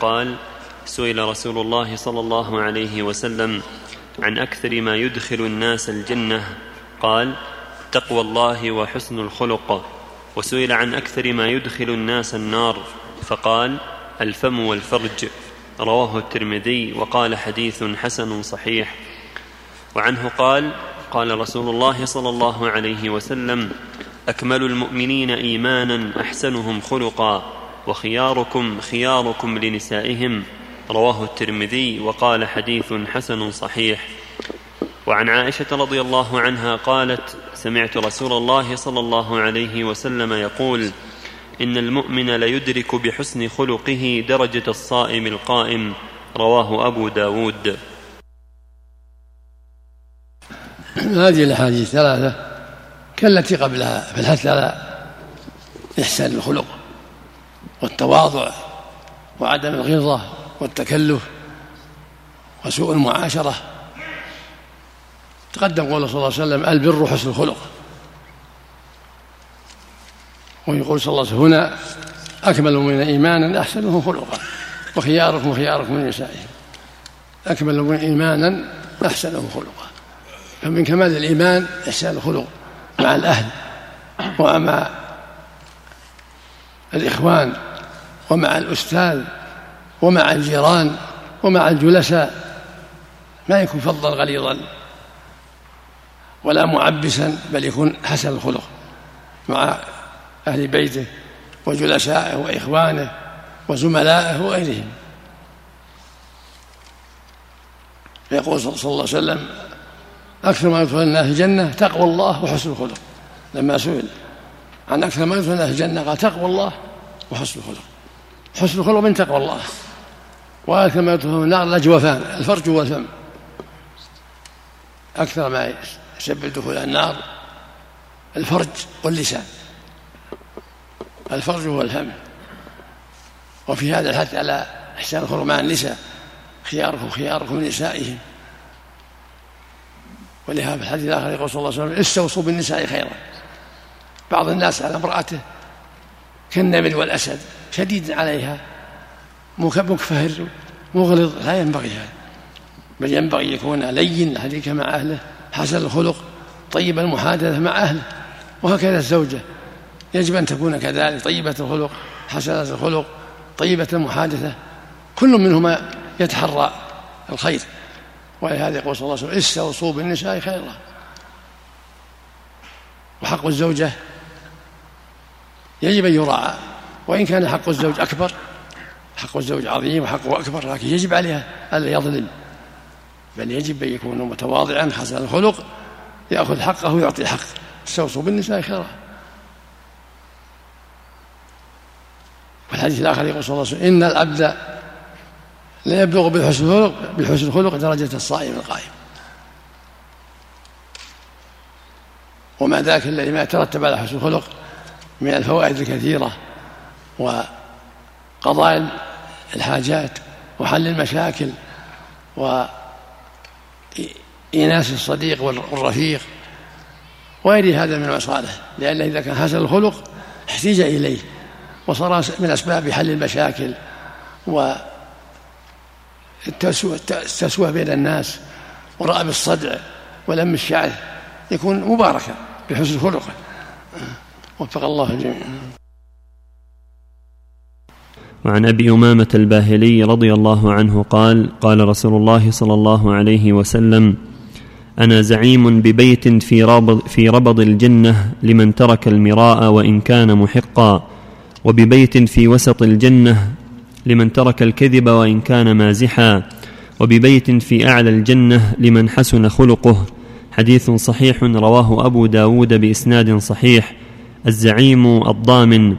قال سئل رسول الله صلى الله عليه وسلم عن أكثر ما يدخل الناس الجنة قال تقوى الله وحسن الخلق. وسئل عن أكثر ما يدخل الناس النار فقال الفم والفرج. رواه الترمذي وقال حديث حسن صحيح. وعنه قال قال رسول الله صلى الله عليه وسلم أكمل المؤمنين إيمانا أحسنهم خلقا. وخياركم خياركم لنسائهم. رواه الترمذي وقال حديث حسن صحيح. وعن عائشة رضي الله عنها قالت سمعت رسول الله صلى الله عليه وسلم يقول إن المؤمن ليدرك بحسن خلقه درجة الصائم القائم. رواه أبو داود. هذه الأحاديث ثلاثة كالتي قبلها في على إحسان الخلق. والتواضع وعدم الغلظة والتكلف وسوء المعاشرة. تقدم قوله صلى الله عليه وسلم البر حسن الخلق. ويقول صلى الله عليه وسلم هنا أكمل من إيمانا أحسنه خلقا وخياركم خياركم من نسائهم أكمل من إيمانا أحسنه خلقا. فمن كمال الإيمان إحسان الخلق مع الأهل ومع الإخوان ومع الأستاذ ومع الجيران ومع الجلساء ما يكون فظا غليظا ولا معبسا بل يكون حسن الخلق مع أهل بيته وجلسائه وإخوانه وزملائه وغيرهم. يقول صلى الله عليه وسلم أكثر ما يدخل الناس الجنة تقوى الله وحسن الخلق. لما سئل عن أكثر ما يدخل الناس الجنة قال تقوى الله وحسن الخلق. حسن الخلق من تقوى الله. وأكثر ما يدخل النار الأجوفان الفرج والفم أكثر ما يسبب دخول النار الفرج واللسان. الفرج والفم وفي هذا الحث على إحسان الخلق مع النساء خياركم خياركم لنسائهم. ولهذا في الحديث الآخر يقول صلى الله عليه وسلم استوصوا بالنساء خيرا. بعض الناس على امرأته كالنمر والأسد شديد عليها مكفهر مغلظ لا ينبغي هذا. بل ينبغي يكون لين الحديث مع أهله حسن الخلق طيب المحادثة مع أهله وهكذا الزوجة. يجب أن تكون كذلك طيبة الخلق حسنة الخلق طيبة المحادثة. كل منهما يتحرى الخير. ولهذا يقول صلى الله عليه وسلم استوصوا بالنساء خيرا. وحق الزوجة يجب أن يراعى وإن كان حق الزوج أكبر حق الزوج عظيم وحقه أكبر لكن يجب عليها ألا يظلم. بل يجب أن يكون متواضعا حسن الخلق يأخذ حقه ويعطي الحق. استوصوا بالنساء خيرا. والحديث الآخر يقول صلى الله عليه وسلم إن العبد لا يبلغ بالحسن الخلق بالحسن الخلق درجة الصائم القائم. وما ذاك الذي ما يترتب على حسن الخلق من الفوائد الكثيرة وقضاء الحاجات وحل المشاكل وإيناس الصديق والرفيق وغير هذا من المصالح. لأنه إذا كان حسن الخلق احتيج إليه وصار من أسباب حل المشاكل والتسوية بين الناس ورأب الصدع ولم الشعر يكون مباركا بحسن خلقه. وفق الله الجميع. وعن أبي أمامة الباهلي رضي الله عنه قال قال رسول الله صلى الله عليه وسلم أنا زعيم ببيت في ربض, في ربض الجنة لمن ترك المراء وإن كان محقا وببيت في وسط الجنة لمن ترك الكذب وإن كان مازحا وببيت في أعلى الجنة لمن حسن خلقه حديث صحيح رواه أبو داود بإسناد صحيح. الزعيم الضامن.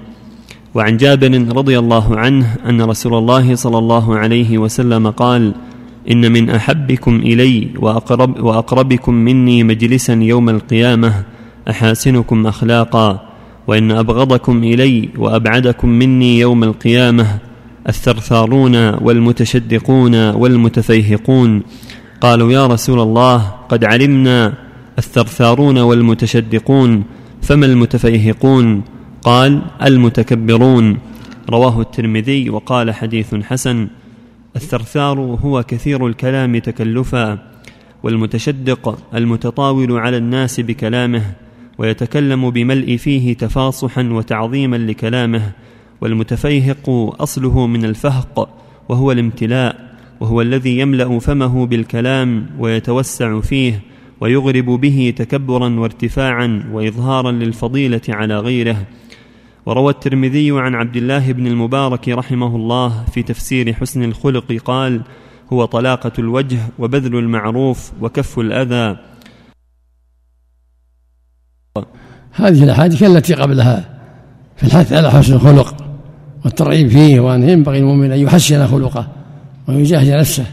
وعن جابر رضي الله عنه أن رسول الله صلى الله عليه وسلم قال إن من أحبكم إلي واقرب وأقربكم مني مجلسا يوم القيامة أحاسنكم أخلاقا وإن أبغضكم إلي وأبعدكم مني يوم القيامة الثرثارون والمتشدقون والمتفيهقون. قالوا يا رسول الله قد علمنا الثرثارون والمتشدقون فما المتفيهقون؟ قال المتكبرون. رواه الترمذي وقال حديث حسن الثرثار هو كثير الكلام تكلفا والمتشدق المتطاول على الناس بكلامه ويتكلم بملء فيه تفاصحا وتعظيما لكلامه والمتفيهق أصله من الفهق وهو الامتلاء وهو الذي يملأ فمه بالكلام ويتوسع فيه ويغرب به تكبرا وارتفاعا وإظهارا للفضيلة على غيره. وروى الترمذي عن عبد الله بن المبارك رحمه الله في تفسير حسن الخلق قال هو طلاقة الوجه وبذل المعروف وكف الأذى. هذه الأحاديث التي قبلها في الحث على حسن الخلق والترغيب فيه وأن ينبغي المؤمن أن يحسن خلقه ويجاهد نفسه.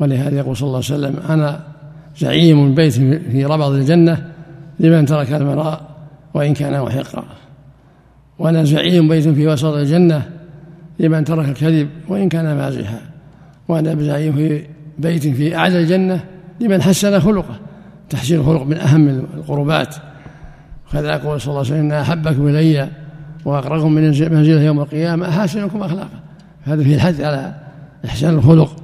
ولهذا يقول صلى الله عليه وسلم أنا زعيم بيت في ربض الجنة لمن ترك المراء وإن كان محقا وأنا زعيم بيت في وسط الجنة لمن ترك الكذب وإن كان مازحا وأنا زعيم في بيت في أعلى الجنة لمن حسن خلقه. تحسين الخلق من أهم القربات. وكذا يقول صلى الله عليه وسلم إن أحبكم إلي وأقربكم من منزلة يوم القيامة أحاسنكم أخلاقا. هذا فيه الحث على إحسان الخلق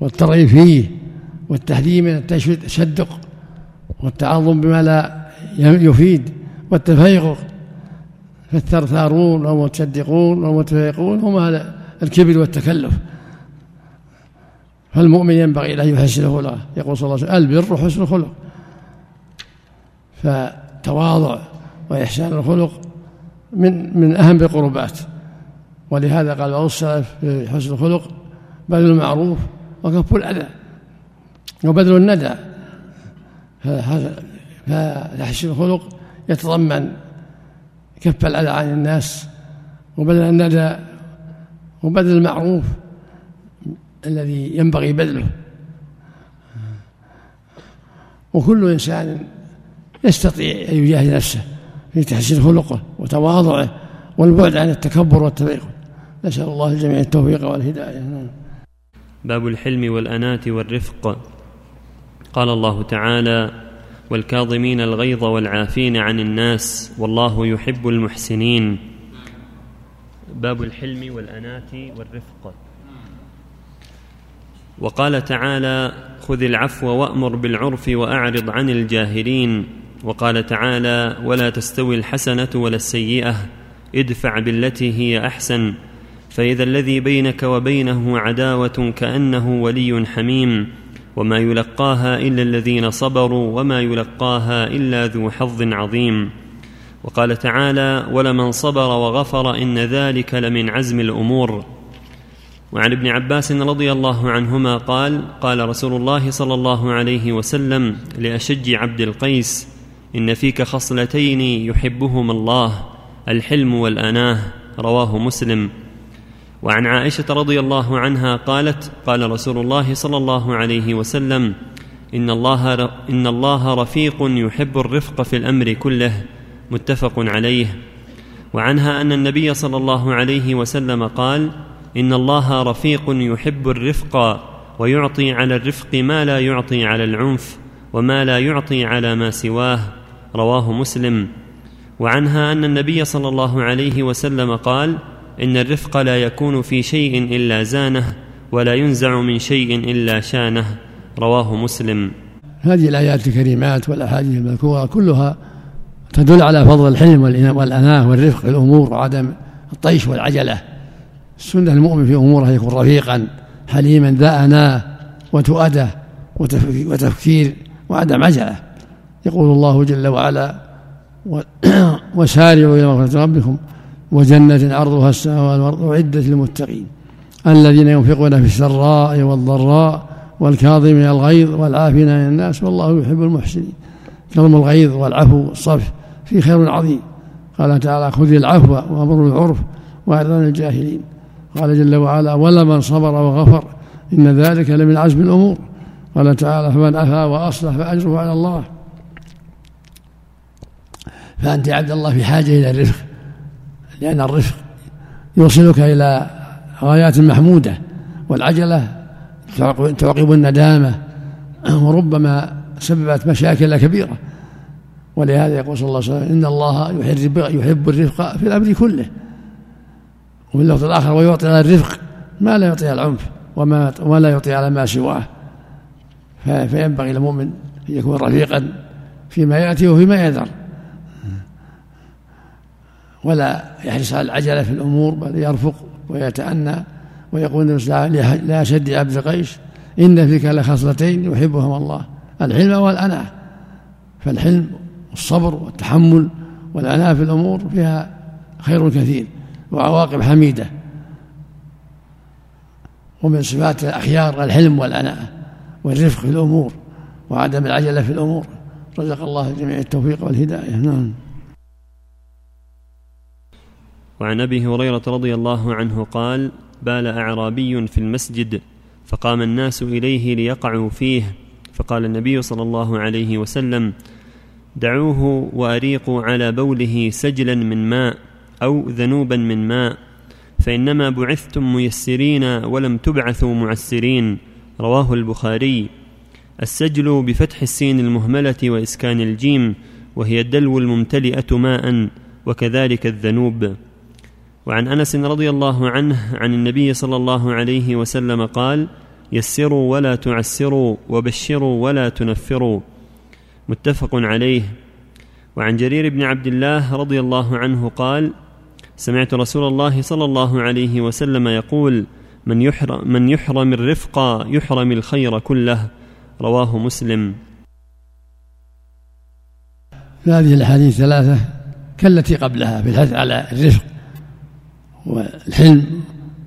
والترغيب فيه. والتحذير من التشدق والتعظم بما لا يفيد والتفيق فالثرثارون والمتصدقون والمتفيقون هم هذا الكبر والتكلف. فالمؤمن ينبغي له يحسن خلقه يقول صلى الله عليه وسلم البر حسن الخلق. فتواضع وإحسان الخلق من من أهم القربات. ولهذا قال بعض السلف في حسن الخلق بذل المعروف وكف الأذى. وبذل الندى. فتحسين الخلق يتضمن كف الأذى عن الناس وبذل الندى وبذل المعروف الذي ينبغي بذله. وكل إنسان يستطيع أن يجاهد نفسه في تحسين خلقه وتواضعه والبعد عن التكبر والتبيغ نسأل الله الجميع التوفيق والهداية. باب الحلم والأناة والرفق. قال الله تعالى والكاظمين الغيظ والعافين عن الناس والله يحب المحسنين. باب الحلم والأناة والرفق. وقال تعالى خذ العفو وأمر بالعرف وأعرض عن الجاهلين. وقال تعالى ولا تستوي الحسنة ولا السيئة ادفع بالتي هي أحسن فإذا الذي بينك وبينه عداوة كأنه ولي حميم. وما يلقاها إلا الذين صبروا وما يلقاها إلا ذو حظ عظيم. وقال تعالى ولمن صبر وغفر إن ذلك لمن عزم الأمور. وعن ابن عباس رضي الله عنهما قال قال رسول الله صلى الله عليه وسلم لأشج عبد القيس إن فيك خصلتين يحبهما الله الحلم والأناه. رواه مسلم. وعن عائشة رضي الله عنها قالت قال رسول الله صلى الله عليه وسلم إن الله إن الله رفيق يحب الرفق في الأمر كله. متفق عليه. وعنها أن النبي صلى الله عليه وسلم قال إن الله رفيق يحب الرفق ويعطي على الرفق ما لا يعطي على العنف وما لا يعطي على ما سواه. رواه مسلم. وعنها أن النبي صلى الله عليه وسلم قال إن الرفق لا يكون في شيء إلا زانه ولا ينزع من شيء إلا شانه. رواه مسلم. هذه الآيات الكريمات والأحاديث المذكورة كلها تدل على فضل الحلم والأناة والرفق في الأمور وعدم الطيش والعجلة. السنة المؤمن في أموره يكون رفيقا حليما ذا أناة وتؤدة وتفكير وعدم عجلة. يقول الله جل وعلا وسارعوا إلى مغفرة ربكم وجنة عرضها السماوات والأرض أعدت للمتقين الذين ينفقون في السراء والضراء والكاظمين الغيظ والعافين عن الناس والله يحب المحسنين. كظم الغيظ والعفو والصفح في خير عظيم. قال تعالى خذ العفو وأمر العرف واعرض عن الجاهلين. قال جل وعلا ولمن صبر وغفر إن ذلك لمن عزم الأمور. قال تعالى فمن عفا وأصلح فأجره على الله. فأنت عبد الله في حاجة إلى الرفق لأن الرفق يوصلك إلى غايات محمودة والعجلة تعقب الندامة وربما سببت مشاكل كبيرة. ولهذا يقول صلى الله عليه وسلم إن الله يحب, يحب الرفق في الأمر كله. وفي اللفظ الآخر ويعطي على الرفق ما لا يعطي على العنف وما ولا يعطي على ما سواه. فينبغي للمؤمن أن يكون رفيقا فيما يأتي وفيما يذر. ولا يحرص على العجلة في الأمور بل يرفق ويتأنى ويقول لا شد عبد قيش إن فيك لخصلتين يحبهما الله. الحلم والأناة. فالحلم والصبر والتحمل والأناة في الأمور فيها خير كثير وعواقب حميدة. ومن صفات الأخيار الحلم والأناة والرفق في الأمور وعدم العجلة في الأمور. رزق الله الجميع التوفيق والهداية. نعم. وعن أبي هريرة رضي الله عنه قال بال أعرابي في المسجد فقام الناس إليه ليقعوا فيه فقال النبي صلى الله عليه وسلم دعوه واريقوا على بوله سجلا من ماء أو ذنوبا من ماء فإنما بعثتم ميسرين ولم تبعثوا معسرين رواه البخاري. السجل بفتح السين المهملة وإسكان الجيم وهي الدلو الممتلئة ماء وكذلك الذنوب. وعن أنس رضي الله عنه عن النبي صلى الله عليه وسلم قال يسروا ولا تعسروا وبشروا ولا تنفروا. متفق عليه. وعن جرير بن عبد الله رضي الله عنه قال سمعت رسول الله صلى الله عليه وسلم يقول من يحرم, من يحرم الرفق يحرم الخير كله. رواه مسلم. هذه الأحاديث الثلاثة كالتي قبلها في الحث على الرفق. والحلم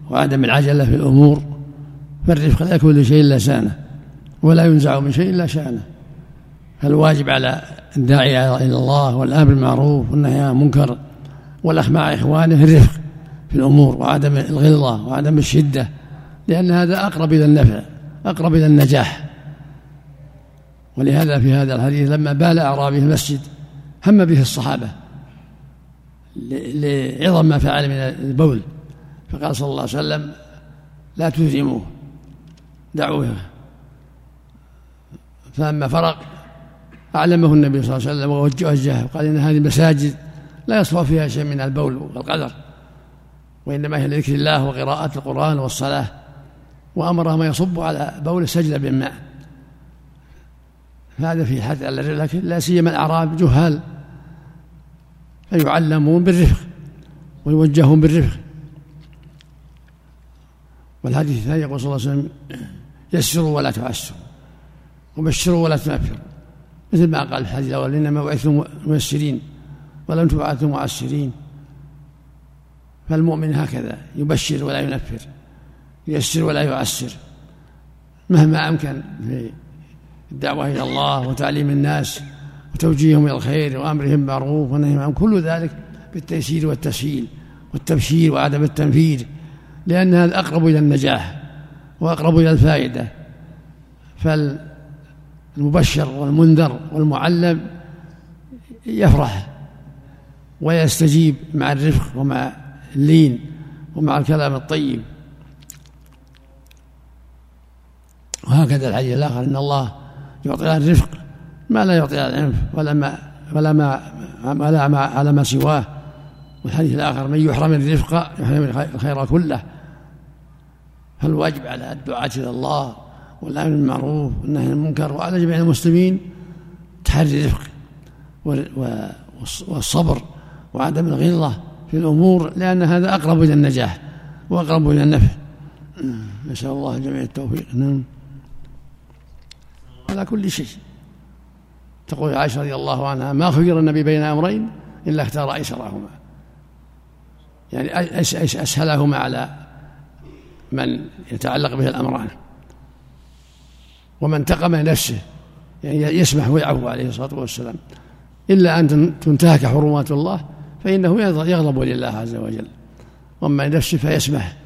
وعدم العجلة في الأمور فالرفق لا يكون لشيء إلا شأنه ولا ينزع من شيء إلا شأنه. فالواجب على الداعية إلى الله والأمر بالمعروف والنهي عن المنكر والأخ مع إخوانه الرفق في الأمور وعدم الغلظة وعدم الشدة لأن هذا أقرب إلى النفع أقرب إلى النجاح. ولهذا في هذا الحديث لما بال أعرابي المسجد هم به الصحابة لعظم ما فعل من البول. فقال صلى الله عليه وسلم لا تهزموه. دعوه. فلما فرق أعلمه النبي صلى الله عليه وسلم ووجهه وقال إن هذه المساجد لا يصفى فيها شيء من البول والقدر وإنما هي لذكر الله وقراءة القرآن والصلاة وأمرهم يصبوا على بول سجلة من ماء هذا في حد لكن لا سيما الأعراب جهال. فيعلمون بالرفق ويوجهون بالرفق. والحديث الثاني يقول صلى الله عليه وسلم يسروا ولا تعسروا وبشروا ولا تنفروا. مثل ما قال الحديث الأول إنما بعثتم ميسرين ولم تبعثوا معسرين. فالمؤمن هكذا يبشر ولا ينفر ييسر ولا يعسر. مهما أمكن في الدعوة إلى الله وتعليم الناس وتوجيههم إلى الخير وأمرهم بالمعروف والنهي عن كل ذلك بالتيسير والتسهيل والتبشير وعدم التنفير لأن هذا أقرب إلى النجاح وأقرب إلى الفائدة. فال المبشر والمنذر والمعلم يفرح ويستجيب مع الرفق ومع اللين ومع الكلام الطيب. وهكذا الحديث الآخر إن الله يعطي الرفق ما لا يعطي على العنف ولا ما ولا ما ولا ما على ما سواه. والحديث الآخر من يحرم الرفق يحرم الخير كله. فالواجب على الدعاة إلى الله والأمر بالمعروف والنهي عن المنكر وعلى جميع المسلمين تحري الرفق والصبر وعدم الغلظه في الأمور لأن هذا أقرب إلى النجاح وأقرب إلى النفع. نسأل الله الجميع التوفيق. نعم. على كل شيء. تقول عائشة رضي الله عنها ما خير النبي بين أمرين إلا اختار ايسرهما يعني أسهلهما على من يتعلق به الأمران. ومن انتقم لنفسه يعني يسمح ويعفو عليه الصلاة والسلام. إلا أن تنتهك حرمات الله فإنه يغضب لله عز وجل. وأما لنفسه فيسمح.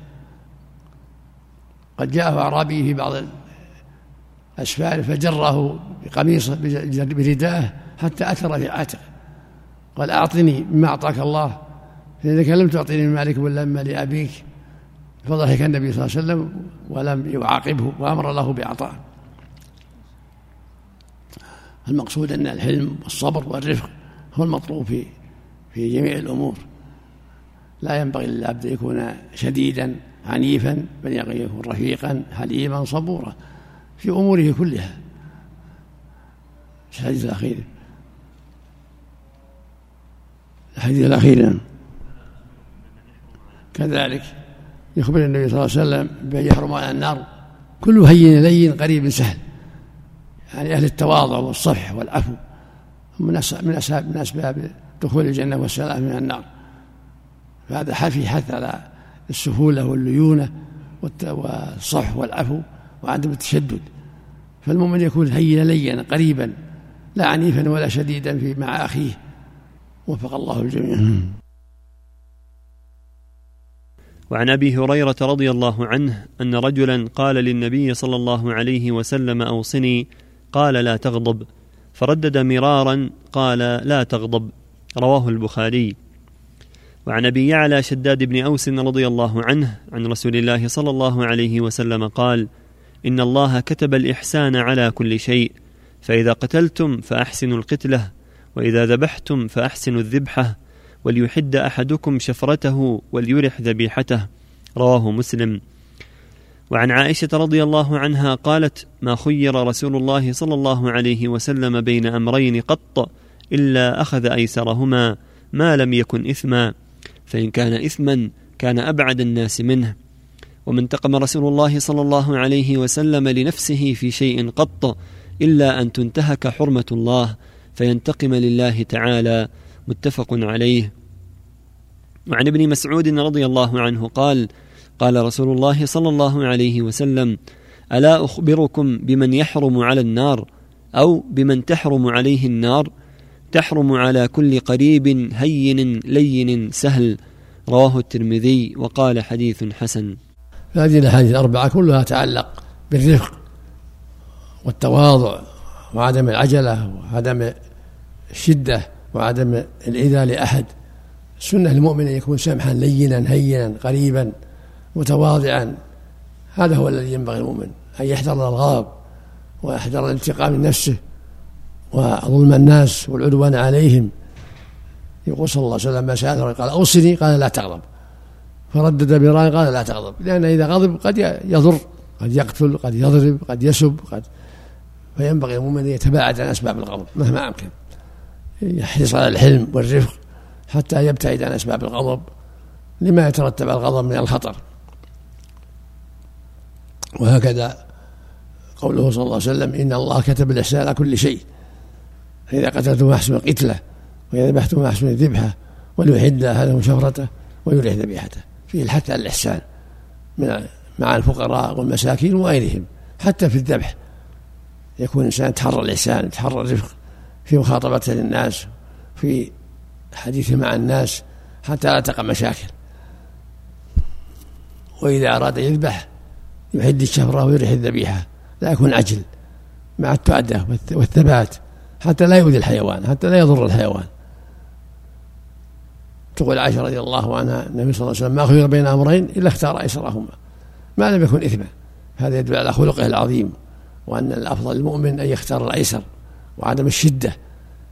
قد جاءه أعرابي في بعض الأسفار فجره بقميصه برداءه حتى أثر في عاتقه. قال أعطني مما أعطاك الله. فإنك لم تعطني من مالك ولا مما لأبيك فضحك النبي صلى الله عليه وسلم ولم يعاقبه وأمر له بإعطائه المقصود أن الحلم والصبر والرفق هو المطلوب في في جميع الأمور. لا ينبغي للعبد أن يكون شديدا عنيفا بل يكون رفيقا حليما صبورا. في أموره كلها. الحديث الأخير. الحديث الأخير. كذلك يخبر النبي صلى الله عليه وسلم بأن يحرم على النار كل هين لين قريب سهل. يعني أهل التواضع والصفح والعفو من أسباب من أسباب دخول الجنة والسلام من النار. فهذا حفي حث على السهولة والليونة والصفح والعفو. وعدم التشدد. فالمؤمن يكون هينا لينا قريبا لا عنيفا ولا شديدا في مع أخيه. وفق الله الجميع. وعن أبي هريرة رضي الله عنه أن رجلا قال للنبي صلى الله عليه وسلم أوصني قال لا تغضب فردد مرارا قال لا تغضب رواه البخاري. وعن أبي يعلى شداد بن أوس رضي الله عنه عن رسول الله صلى الله عليه وسلم قال إن الله كتب الإحسان على كل شيء فإذا قتلتم فأحسنوا القتلة وإذا ذبحتم فأحسنوا الذبحة وليحد أحدكم شفرته وليرح ذبيحته. رواه مسلم. وعن عائشة رضي الله عنها قالت ما خير رسول الله صلى الله عليه وسلم بين أمرين قط إلا أخذ أيسرهما ما لم يكن إثما فإن كان إثما كان أبعد الناس منه. وما انتقم رسول الله صلى الله عليه وسلم لنفسه في شيء قط إلا أن تنتهك حرمة الله فينتقم لله تعالى. متفق عليه. وعن ابن مسعود رضي الله عنه قال قال رسول الله صلى الله عليه وسلم ألا أخبركم بمن يحرم على النار أو بمن تحرم عليه النار؟ تحرم على كل قريب هين لين سهل. رواه الترمذي وقال حديث حسن. هذه الاحاديث الأربعة كلها تتعلق بالرفق والتواضع وعدم العجلة وعدم الشدة وعدم الايذاء لأحد. سنة المؤمن أن يكون سمحا لينا هينا قريبا متواضعا. هذا هو الذي ينبغي المؤمن أن يحذر الغضب ويحذر الانتقام من نفسه وظلم الناس والعدوان عليهم. يقول صلى الله عليه وسلم ما سأله قال أوصني قال لا تغضب. فردد برأي قال لا تغضب. لأن إذا غضب قد يضر قد يقتل قد يضرب قد يسب قد فينبغي المؤمن أن يتباعد عن أسباب الغضب مهما أمكن. يحرص على الحلم والرفق حتى يبتعد عن أسباب الغضب لما يترتب على الغضب من الخطر. وهكذا قوله صلى الله عليه وسلم إن الله كتب الإحسان على كل شيء. فإذا قتلتم أحسن القتلة وإذا ذبحتم أحسن الذبحة وليحد أحدهم شفرته ويريح ذبيحته. فيه الحث على الإحسان مع الفقراء والمساكين وغيرهم حتى في الذبح. يكون الإنسان يتحرى الإحسان يتحرى الرفق في مخاطبته للناس في حديثه مع الناس حتى لا تقع مشاكل. وإذا أراد يذبح يحد الشفرة ويريح الذبيحة لا يكون عجل مع التعدة والثبات حتى لا يؤذي الحيوان حتى لا يضر الحيوان. تقول عائشة رضي الله عنها النبي صلى الله عليه وسلم ما خير بين أمرين إلا اختار أيسرهما ما لم يكن إثما. هذا يدل على خلقه العظيم وأن الأفضل للمؤمن أن يختار الأيسر وعدم الشدة.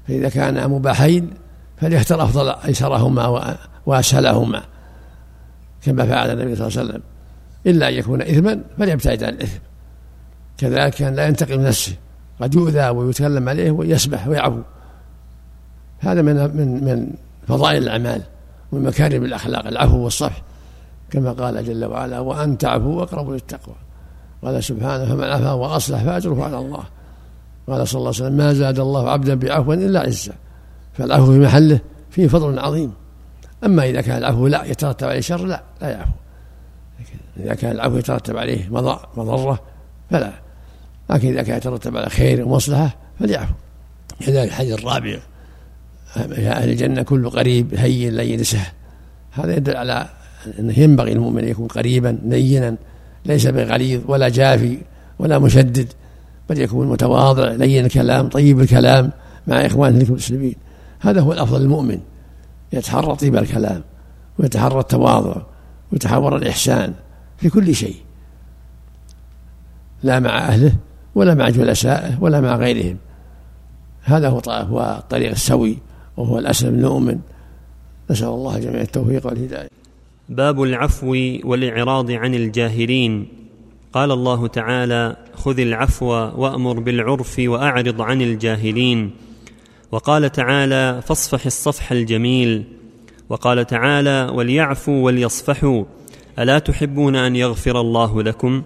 فإذا كان مباحين فليختار أفضل أيسرهما وأسهلهما. كما فعل النبي صلى الله عليه وسلم. إلا أن يكون إثما فليبتعد عن الإثم. كذلك كان لا ينتقم نفسه. قد يؤذى ويتكلم عليه ويسبح ويعفو. هذا من من من فضائل الأعمال ومن مكارم الأخلاق العفو والصفح كما قال جل وعلا وأن تعفو أقرب للتقوى قال سبحانه فمن عفا وأصلح فأجره على الله قال صلى الله عليه وسلم ما زاد الله عبدا بعفو إلا عزة فالعفو في محله فيه فضل عظيم. أما إذا كان العفو لا يترتب عليه شر لا لا يعفو. إذا كان العفو يترتب عليه مضرة فلا. لكن إذا كان يترتب على خير ومصلحة فليعفو. كذلك الحديث الرابع يا أهل الجنة كل قريب هين لين سهل. هذا يدل على أنه ينبغي المؤمن أن يكون قريبا لينا ليس بغليظ ولا جافي ولا مشدد بل يكون متواضع لين الكلام طيب الكلام مع إخوانه المسلمين. هذا هو الأفضل المؤمن يتحرى طيب الكلام ويتحرى التواضع ويتحرى الإحسان في كل شيء لا مع أهله ولا مع جلسائه ولا مع غيرهم. هذا هو هو الطريق السوي. وهو الأسلم المؤمن. نسأل الله جميع التوفيق والهداية. باب العفو والإعراض عن الجاهلين. قال الله تعالى خذ العفو وأمر بالعرف وأعرض عن الجاهلين. وقال تعالى فاصفح الصفح الجميل. وقال تعالى وليعفوا وليصفحوا. ألا تحبون أن يغفر الله لكم؟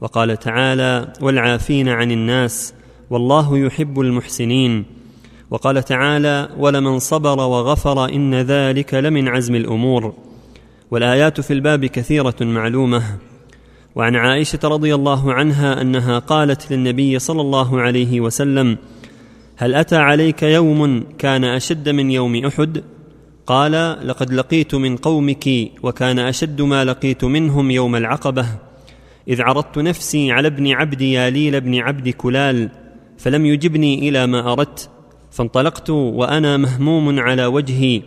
وقال تعالى والعافين عن الناس. والله يحب المحسنين. وقال تعالى ولمن صبر وغفر إن ذلك لمن عزم الأمور. والآيات في الباب كثيرة معلومة. وعن عائشة رضي الله عنها أنها قالت للنبي صلى الله عليه وسلم هل أتى عليك يوم كان أشد من يوم أحد؟ قال لقد لقيت من قومك وكان أشد ما لقيت منهم يوم العقبة. إذ عرضت نفسي على ابن عبد ياليل بن عبد كلال فلم يجبني إلى ما أردت. فانطلقت وأنا مهموم على وجهي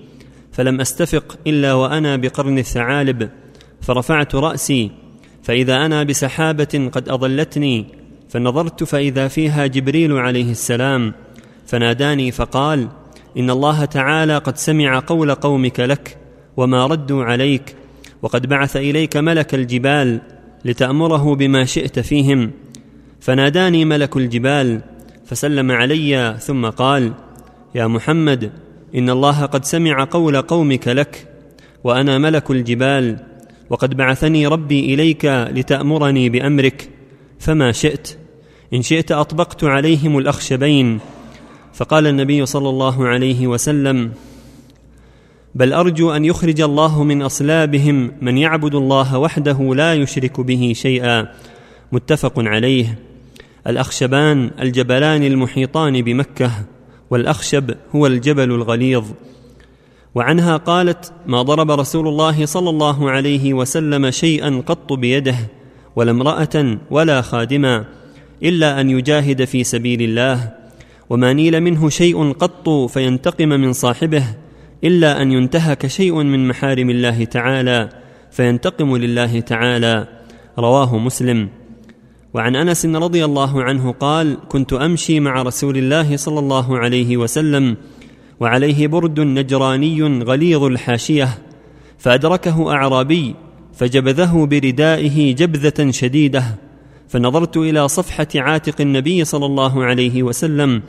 فلم أستفق إلا وأنا بقرن الثعالب فرفعت رأسي فإذا أنا بسحابة قد أضلتني فنظرت فإذا فيها جبريل عليه السلام فناداني فقال إن الله تعالى قد سمع قول قومك لك وما ردوا عليك وقد بعث إليك ملك الجبال لتأمره بما شئت فيهم فناداني ملك الجبال فسلم علي ثم قال يا محمد إن الله قد سمع قول قومك لك وأنا ملك الجبال وقد بعثني ربي إليك لتأمرني بأمرك فما شئت إن شئت أطبقت عليهم الأخشبين. فقال النبي صلى الله عليه وسلم بل أرجو أن يخرج الله من أصلابهم من يعبد الله وحده لا يشرك به شيئا. متفق عليه. الأخشبان الجبلان المحيطان بمكة والأخشب هو الجبل الغليظ. وعنها قالت ما ضرب رسول الله صلى الله عليه وسلم شيئا قط بيده ولا امرأة ولا خادما إلا أن يجاهد في سبيل الله. وما نيل منه شيء قط فينتقم من صاحبه إلا أن ينتهك شيء من محارم الله تعالى فينتقم لله تعالى. رواه مسلم. وعن أنس رضي الله عنه قال كنت أمشي مع رسول الله صلى الله عليه وسلم وعليه برد نجراني غليظ الحاشية فأدركه أعرابي فجبذه بردائه جبذة شديدة فنظرت إلى صفحة عاتق النبي صلى الله عليه وسلم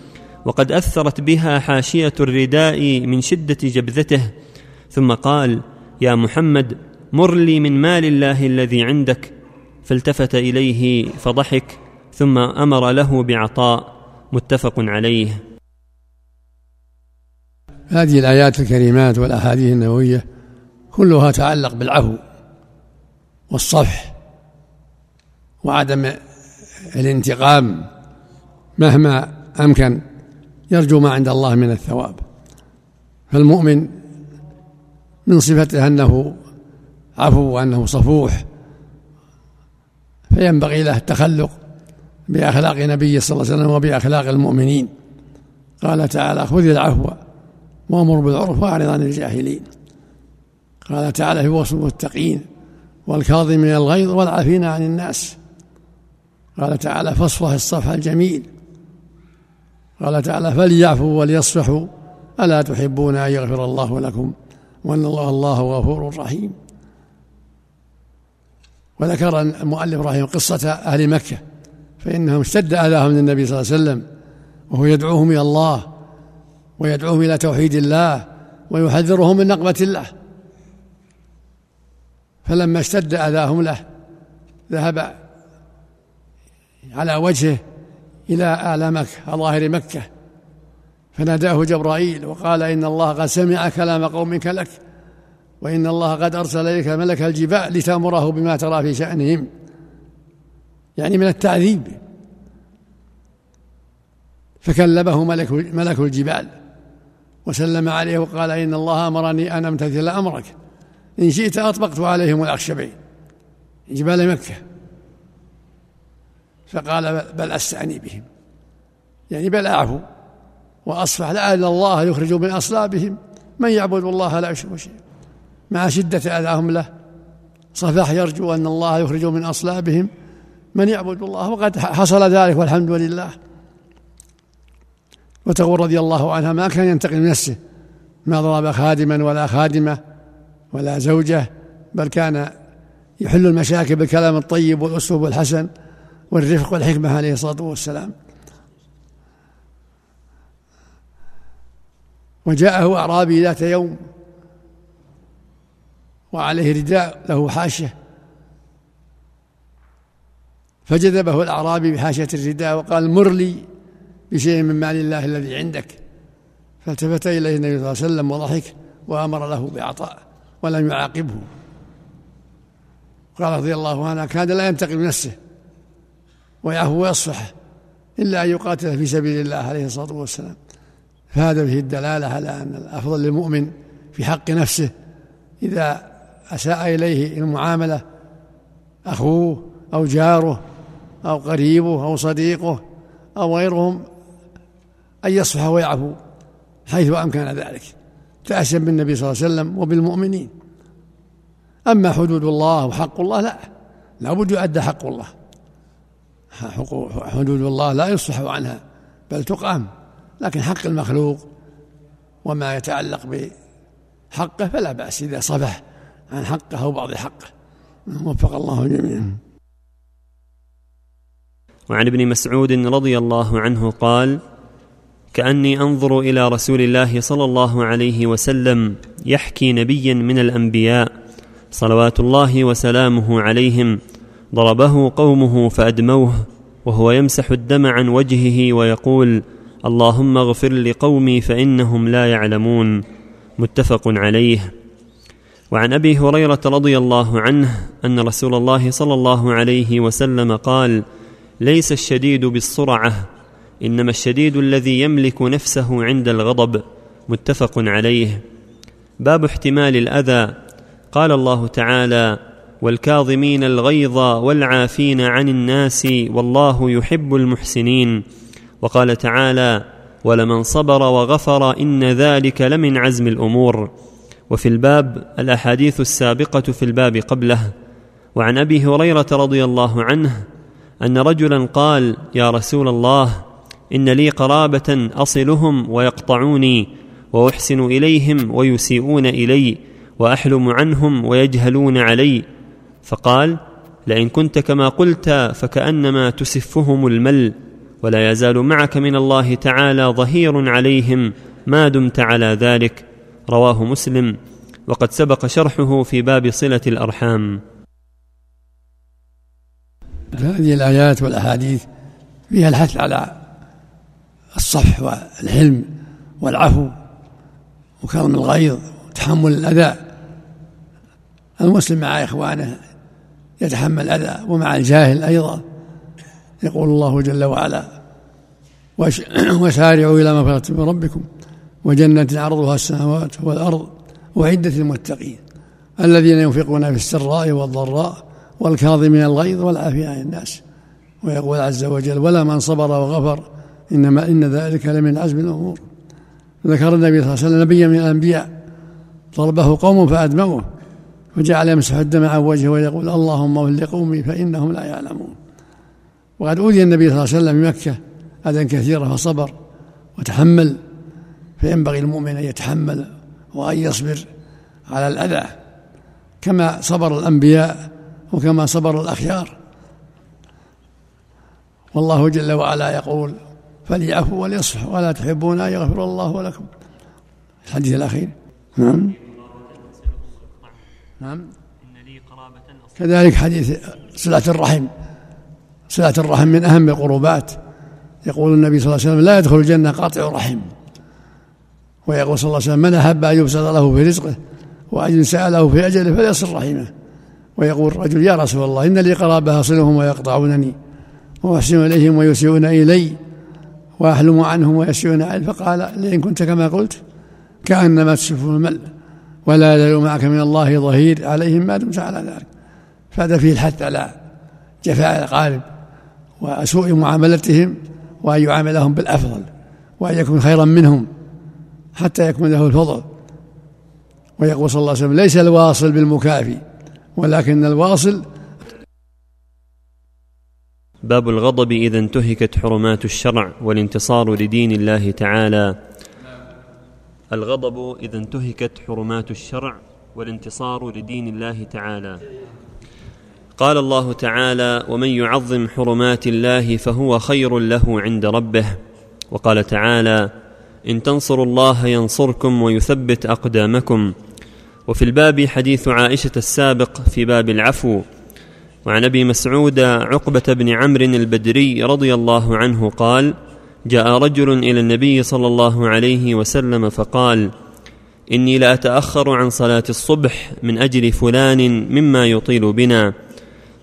وقد أثرت بها حاشية الرداء من شدة جبذته ثم قال يا محمد مر لي من مال الله الذي عندك فالتفت إليه فضحك ثم أمر له بعطاء متفق عليه. هذه الآيات الكريمات والأحاديث النبوية كلها تعلق بالعفو والصفح وعدم الانتقام مهما أمكن يرجو ما عند الله من الثواب. فالمؤمن من صفته أنه عفو وأنه صفوح فينبغي له التخلق بأخلاق نبيه صلى الله عليه وسلم وبأخلاق المؤمنين. قال تعالى خذ العفو وأمر بالعرف وأعرض عن الجاهلين. قال تعالى في وصف المتقين والكاظمين الغيظ والعافين عن الناس. قال تعالى فاصفح الصفح الجميل. قال تعالى فليعفوا وليصفحوا ألا تحبون أن يغفر الله لكم وأن الله غفور رحيم. وذكر المؤلف رحمه قصة أهل مكة فإنهم اشتد أذاهم من النبي صلى الله عليه وسلم وهو يدعوهم إلى الله ويدعوهم إلى توحيد الله ويحذرهم من نقمة الله. فلما اشتد أذاهم له ذهب على وجهه إلى أعلى مكة ظاهر مكة فناداه جبرائيل وقال إن الله قد سمع كلام قومك لك وإن الله قد أرسل إليك ملك الجبال لتأمره بما ترى في شأنهم. يعني من التعذيب. فكلمه ملك ملك الجبال وسلم عليه وقال إن الله أمرني أن أمتثل أمرك. إن شئت أطبقت عليهم الأخشبين. جبال مكة. فقال بل أستعني بهم. يعني بل أعفو. وأصفح لعل الله يخرج من أصلابهم. من يعبد الله لا يشرك شيئا. مع شدة أذاهم له. صفاح يرجو أن الله يخرج من أصلابهم. من يعبد الله وقد حصل ذلك والحمد لله. وتقول رضي الله عنها ما كان ينتقم نفسه. ما ضرب خادما ولا خادمة ولا زوجة بل كان يحل المشاكل بالكلام الطيب والأسلوب الحسن والرفق والحكمة عليه الصلاة والسلام. وجاءه أعرابي ذات يوم وعليه رداء له حاشية. فجذبه الأعرابي بحاشية الرداء وقال مر لي بشيء من مال الله الذي عندك. فالتفت إليه النبي صلى الله عليه وسلم وضحك وأمر له بإعطاء ولم يعاقبه. قال رضي الله عنه كان لا ينتقم نفسه ويعفو ويصفح إلا أن يقاتل في سبيل الله عليه الصلاة والسلام. فهذا فيه الدلالة على أن الأفضل للمؤمن في حق نفسه إذا أساء إليه المعاملة أخوه أو جاره أو قريبه أو صديقه أو غيرهم أن يصفح ويعفو حيث أمكن ذلك تأسيا بالنبي صلى الله عليه وسلم وبالمؤمنين. أما حدود الله وحق الله لا لا بد يؤدى حق الله. حدود الله لا يصفح عنها بل تقام لكن حق المخلوق وما يتعلق بحقه فلا بأس إذا صفح. عن حقه أو بعض حقه. وفق الله جميعا. وعن ابن مسعود رضي الله عنه قال كأني أنظر إلى رسول الله صلى الله عليه وسلم يحكي نبيا من الأنبياء صلوات الله وسلامه عليهم ضربه قومه فأدموه وهو يمسح الدم عن وجهه ويقول اللهم اغفر لقومي فإنهم لا يعلمون. متفق عليه. وعن أبي هريرة رضي الله عنه أن رسول الله صلى الله عليه وسلم قال ليس الشديد بالصرعه إنما الشديد الذي يملك نفسه عند الغضب. متفق عليه. باب احتمال الأذى. قال الله تعالى والكاظمين الغيظ والعافين عن الناس والله يحب المحسنين. وقال تعالى ولمن صبر وغفر إن ذلك لمن عزم الأمور. وفي الباب الأحاديث السابقة في الباب قبله. وعن أبي هريرة رضي الله عنه أن رجلا قال يا رسول الله إن لي قرابة أصلهم ويقطعوني وأحسن إليهم ويسيئون إلي وأحلم عنهم ويجهلون علي. فقال لئن كنت كما قلت فكأنما تسفهم المل ولا يزال معك من الله تعالى ظهير عليهم ما دمت على ذلك. رواه مسلم وقد سبق شرحه في باب صلة الأرحام. هذه الآيات والأحاديث فيها الحث على الصفح والحلم والعفو وكرم الغيظ وتحمل الأذى. المسلم مع إخوانه يتحمل الأذى ومع الجاهل أيضا. يقول الله جل وعلا وسارعوا إلى مغفرة من ربكم. وجنة عرضها السماوات والأرض وعدة المتقين الذين ينفقون في السراء والضراء والكاظمين الغيظ والعافية عن الناس. ويقول عز وجل ولا من صبر وغفر إنما إن ذلك لمن عزم الأمور. ذكر النبي صلى الله عليه وسلم نبيا من الأنبياء ضربه قوم فأدموه وجعل يمسح الدم عن وجهه ويقول اللهم اغفر لقومي فإنهم لا يعلمون. وقد أوذي النبي صلى الله عليه وسلم في مكة أذى كثيرا فصبر وتحمل فينبغي المؤمن أن يتحمل وأن يصبر على الأذى كما صبر الأنبياء وكما صبر الأخيار. والله جل وعلا يقول فليعفوا وليصفحوا ولا تحبون أن يغفر الله لكم. الحديث الأخير. نعم. نعم. كذلك حديث صلة الرحم. صلة الرحم من أهم القربات. يقول النبي صلى الله عليه وسلم لا يدخل الجنة قاطع رحم. ويقول صلى الله عليه وسلم من أحب أن يبسط له في رزقه وأن ينسأ له في أجله فليصل رحمه. ويقول رجل يا رسول الله إن لي قرابة أصلهم ويقطعونني وأحسن إليهم ويسيئون إلي وأحلم عنهم ويسيئون علي. فقال لئن كنت كما قلت كأنما تسف المل ولا يزال معك من الله ظهير عليهم ما دمت على ذلك. فهذا فيه الحث على جفاء الأقارب وسوء معاملتهم وأن يعاملهم بالأفضل وأن يكون خيرا منهم. حتى يكون له الفضل. ويقول صلى الله عليه وسلم ليس الواصل بالمكافي ولكن الواصل باب الغضب إذا انتهكت حرمات الشرع والانتصار لدين الله تعالى. الغضب إذا انتهكت حرمات الشرع والانتصار لدين الله تعالى. قال الله تعالى ومن يعظم حرمات الله فهو خير له عند ربه وقال تعالى إن تنصروا الله ينصركم ويثبت أقدامكم. وفي الباب حديث عائشة السابق في باب العفو. وعن أبي مسعود عقبة بن عمرو البدري رضي الله عنه قال جاء رجل إلى النبي صلى الله عليه وسلم فقال إني لأتأخر عن صلاة الصبح من أجل فلان مما يطيل بنا.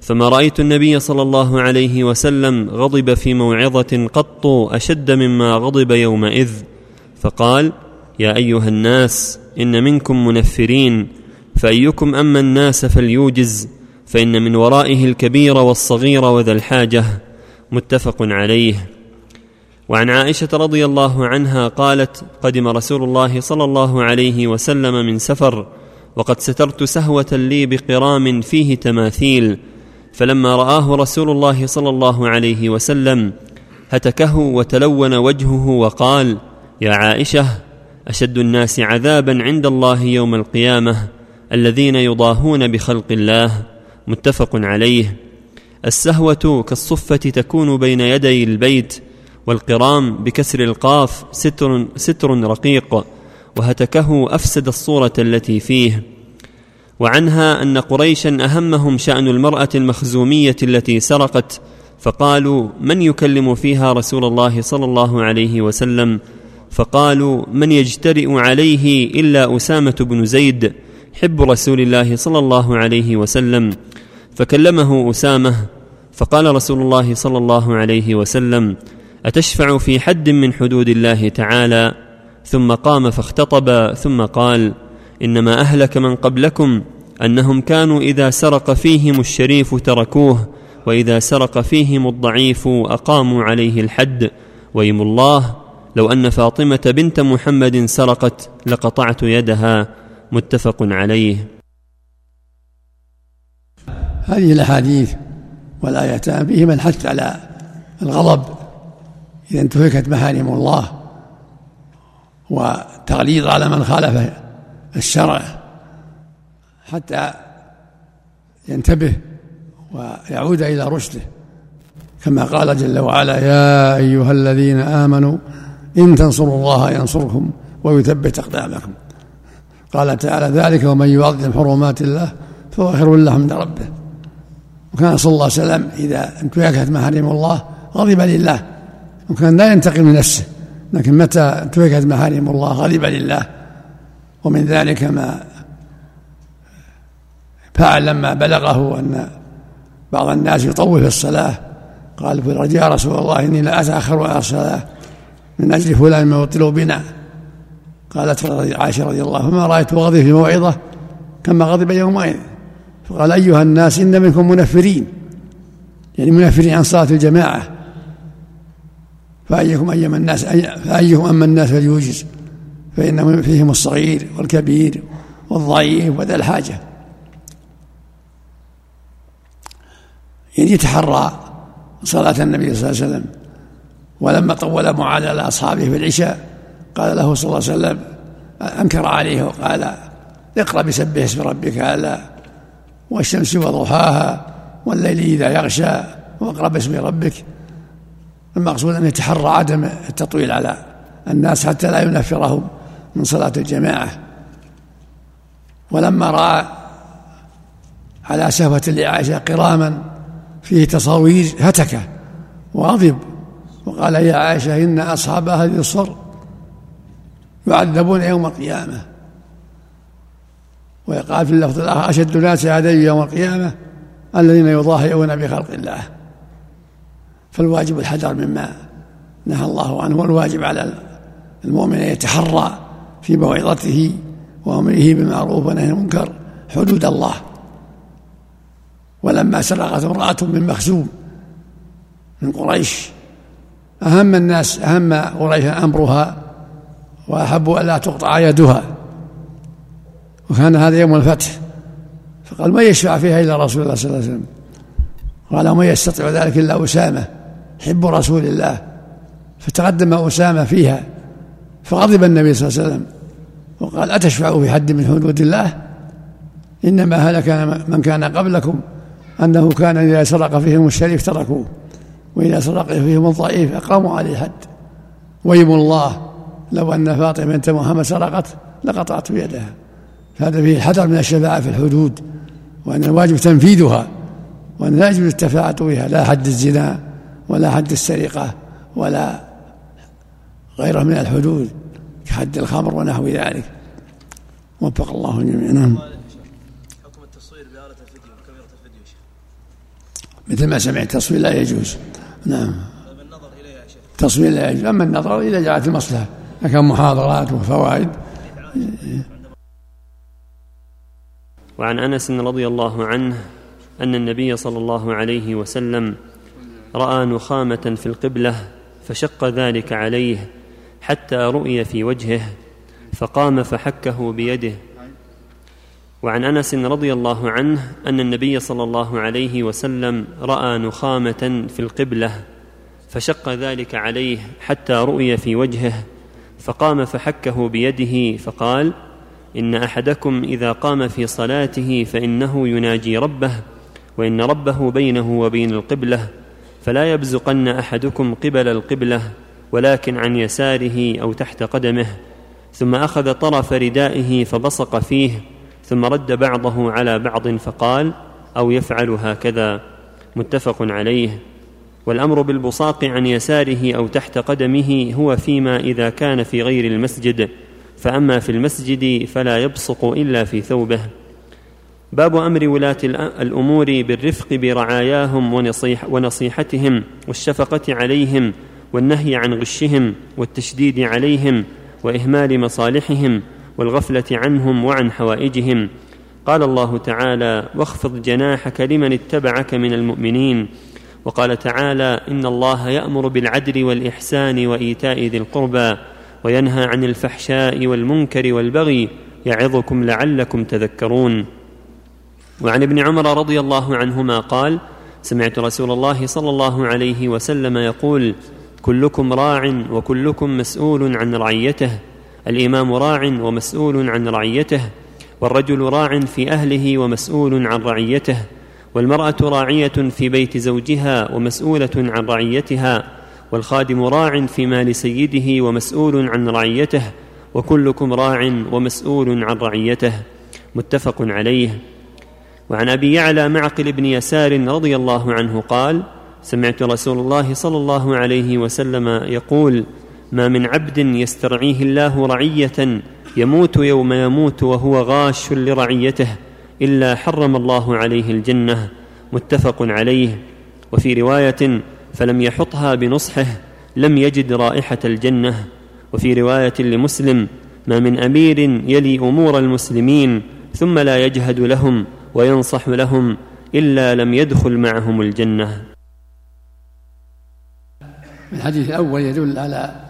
فما رأيت النبي صلى الله عليه وسلم غضب في موعظة قط أشد مما غضب يومئذ. فقال يا أيها الناس إن منكم منفرين فأيكم أما الناس فليوجز فإن من ورائه الكبير والصغير وذا الحاجة. متفق عليه. وعن عائشة رضي الله عنها قالت قدم رسول الله صلى الله عليه وسلم من سفر وقد سترت سهوة لي بقرام فيه تماثيل فلما رآه رسول الله صلى الله عليه وسلم هتكه وتلون وجهه وقال يا عائشة أشد الناس عذابا عند الله يوم القيامة الذين يضاهون بخلق الله متفق عليه. السهوة كالصفة تكون بين يدي البيت والقرام بكسر القاف ستر, ستر رقيق وهتكه أفسد الصورة التي فيه. وعنها أن قريشا أهمهم شأن المرأة المخزومية التي سرقت فقالوا من يكلم فيها رسول الله صلى الله عليه وسلم؟ فقالوا من يجترئ عليه إلا أسامة بن زيد حب رسول الله صلى الله عليه وسلم. فكلمه أسامة فقال رسول الله صلى الله عليه وسلم أتشفع في حد من حدود الله تعالى؟ ثم قام فاختطب ثم قال إنما أهلك من قبلكم أنهم كانوا إذا سرق فيهم الشريف تركوه وإذا سرق فيهم الضعيف أقاموا عليه الحد. ويم الله لو أن فاطمة بنت محمد سرقت لقطعت يدها. متفق عليه. هذه الأحاديث والايتان فيهما الحث على الغضب إذا انتهكت محارم الله وتغليظ على من خالف الشرع حتى ينتبه ويعود إلى رشده. كما قال جل وعلا يا أيها الذين آمنوا إن تنصروا الله ينصركم ويثبت أقدامكم. قال تعالى ذلك ومن يعظم حرمات الله فهو خير له عند ربه. وكان صلى الله عليه وسلم إذا انتهكت محارم الله غضب لله. وكان لا ينتقم من نفسه لكن متى انتهكت محارم الله غضب لله. ومن ذلك ما فعل لما بلغه أن بعض الناس يطول في الصلاة. قال يا رسول الله إني لا أتأخر على الصلاة. من أجل فلان ما يطلب بنا. قالت عائشة رضي الله عنها ما رأيت غضب في موعظة كما غضب يومئذ. فقال أيها الناس إن منكم منفرين. يعني منفرين عن صلاة الجماعة. فأيكم أيما الناس فأيكم أما الناس فليوجز. فإن فيهم الصغير والكبير والضعيف وذا الحاجة. يعني يتحرى صلاة النبي صلى الله عليه وسلم. ولما طول معاذ على أصحابه في العشاء قال له صلى الله عليه وسلم أنكر عليه وقال اقرأ بسبح اسم ربك أعلى والشمس وضحاها والليل إذا يغشى واقرأ باسم ربك. المقصود أن يتحرى عدم التطويل على الناس حتى لا ينفرهم من صلاة الجماعة. ولما رأى على سهوة لعائشة قراما فيه تصاوير هتك وغضب. وقال يا عائشة إن أصحاب هذه الصر يعذبون يوم القيامة. ويقال في اللفظ الآخر أشد الناس عذابا يوم القيامة الذين يضاهئون بخلق الله. فالواجب الحذر مما نهى الله عنه والواجب على المؤمن أن يتحرى في موعظته وأمره بالمعروف ونهي المنكر حدود الله. ولما سرقت امرأة من مخزوم من قريش أهم الناس أهم قريش أمرها وأحب ألا تقطع يدها. وكان هذا يوم الفتح فقال من يشفع فيها إلا رسول الله صلى الله عليه وسلم. قال ومن يستطيع ذلك إلا أسامة حب رسول الله. فتقدم أسامة فيها فغضب النبي صلى الله عليه وسلم. وقال أتشفعوا في حد من حدود الله؟ إنما هلك من كان قبلكم أنه كان إذا سرق فيهم الشريف تركوه. وإذا سرق فيهم الضعيف أقاموا عليه الحد. ويم الله لو أن فاطمة بنت محمد سرقت لقطعت بيدها. فهذا فيه الحذر من الشفاعة في الحدود وأن الواجب تنفيذها وأن لا يجوز التفاعة بها لا حد الزنا ولا حد السرقة ولا غيره من الحدود كحد الخمر ونحو ذلك. وفق الله الجميع نعم. حكم التصوير بآلة الفيديو كاميرا الفيديو مثل ما سمعت التصوير لا يجوز. نعم. النظر إليها شيخ. تصوير لا يجوز. أما النظر إذا جاءت المصلحة كان محاضرات وفوائد. وعن أنس رضي الله عنه أن النبي صلى الله عليه وسلم رأى نخامة في القبلة فشق ذلك عليه حتى رؤي في وجهه فقام فحكه بيده. وعن أنس رضي الله عنه أن النبي صلى الله عليه وسلم رأى نخامة في القبلة فشق ذلك عليه حتى رؤي في وجهه فقام فحكه بيده فقال إن أحدكم إذا قام في صلاته فإنه يناجي ربه وإن ربه بينه وبين القبلة فلا يبزقن أحدكم قبل القبلة ولكن عن يساره أو تحت قدمه ثم أخذ طرف ردائه فبصق فيه ثم رد بعضه على بعض فقال أو يفعل هكذا متفق عليه. والأمر بالبصاق عن يساره أو تحت قدمه هو فيما إذا كان في غير المسجد فأما في المسجد فلا يبصق إلا في ثوبه. باب أمر ولاة الأمور بالرفق برعاياهم ونصيح ونصيحتهم والشفقة عليهم والنهي عن غشهم والتشديد عليهم وإهمال مصالحهم والغفلة عنهم وعن حوائجهم. قال الله تعالى واخفض جناحك لمن اتبعك من المؤمنين وقال تعالى إن الله يأمر بالعدل والإحسان وإيتاء ذي القربى وينهى عن الفحشاء والمنكر والبغي يعظكم لعلكم تذكرون وعن ابن عمر رضي الله عنهما قال سمعت رسول الله صلى الله عليه وسلم يقول كلكم راع وكلكم مسؤول عن رعيته الإمام راع ومسؤول عن رعيته والرجل راع في أهله ومسؤول عن رعيته والمرأة راعية في بيت زوجها ومسؤولة عن رعيتها والخادم راع في مال سيده ومسؤول عن رعيته وكلكم راع ومسؤول عن رعيته. متفق عليه. وعن أبي يعلى معقل بن يسار رضي الله عنه قال سمعت رسول الله صلى الله عليه وسلم يقول ما من عبد يسترعيه الله رعية يموت يوم يموت وهو غاش لرعيته إلا حرم الله عليه الجنة متفق عليه. وفي رواية فلم يحطها بنصحه لم يجد رائحة الجنة. وفي رواية لمسلم ما من أمير يلي أمور المسلمين ثم لا يجهد لهم وينصح لهم إلا لم يدخل معهم الجنة. الحديث الأول يدل على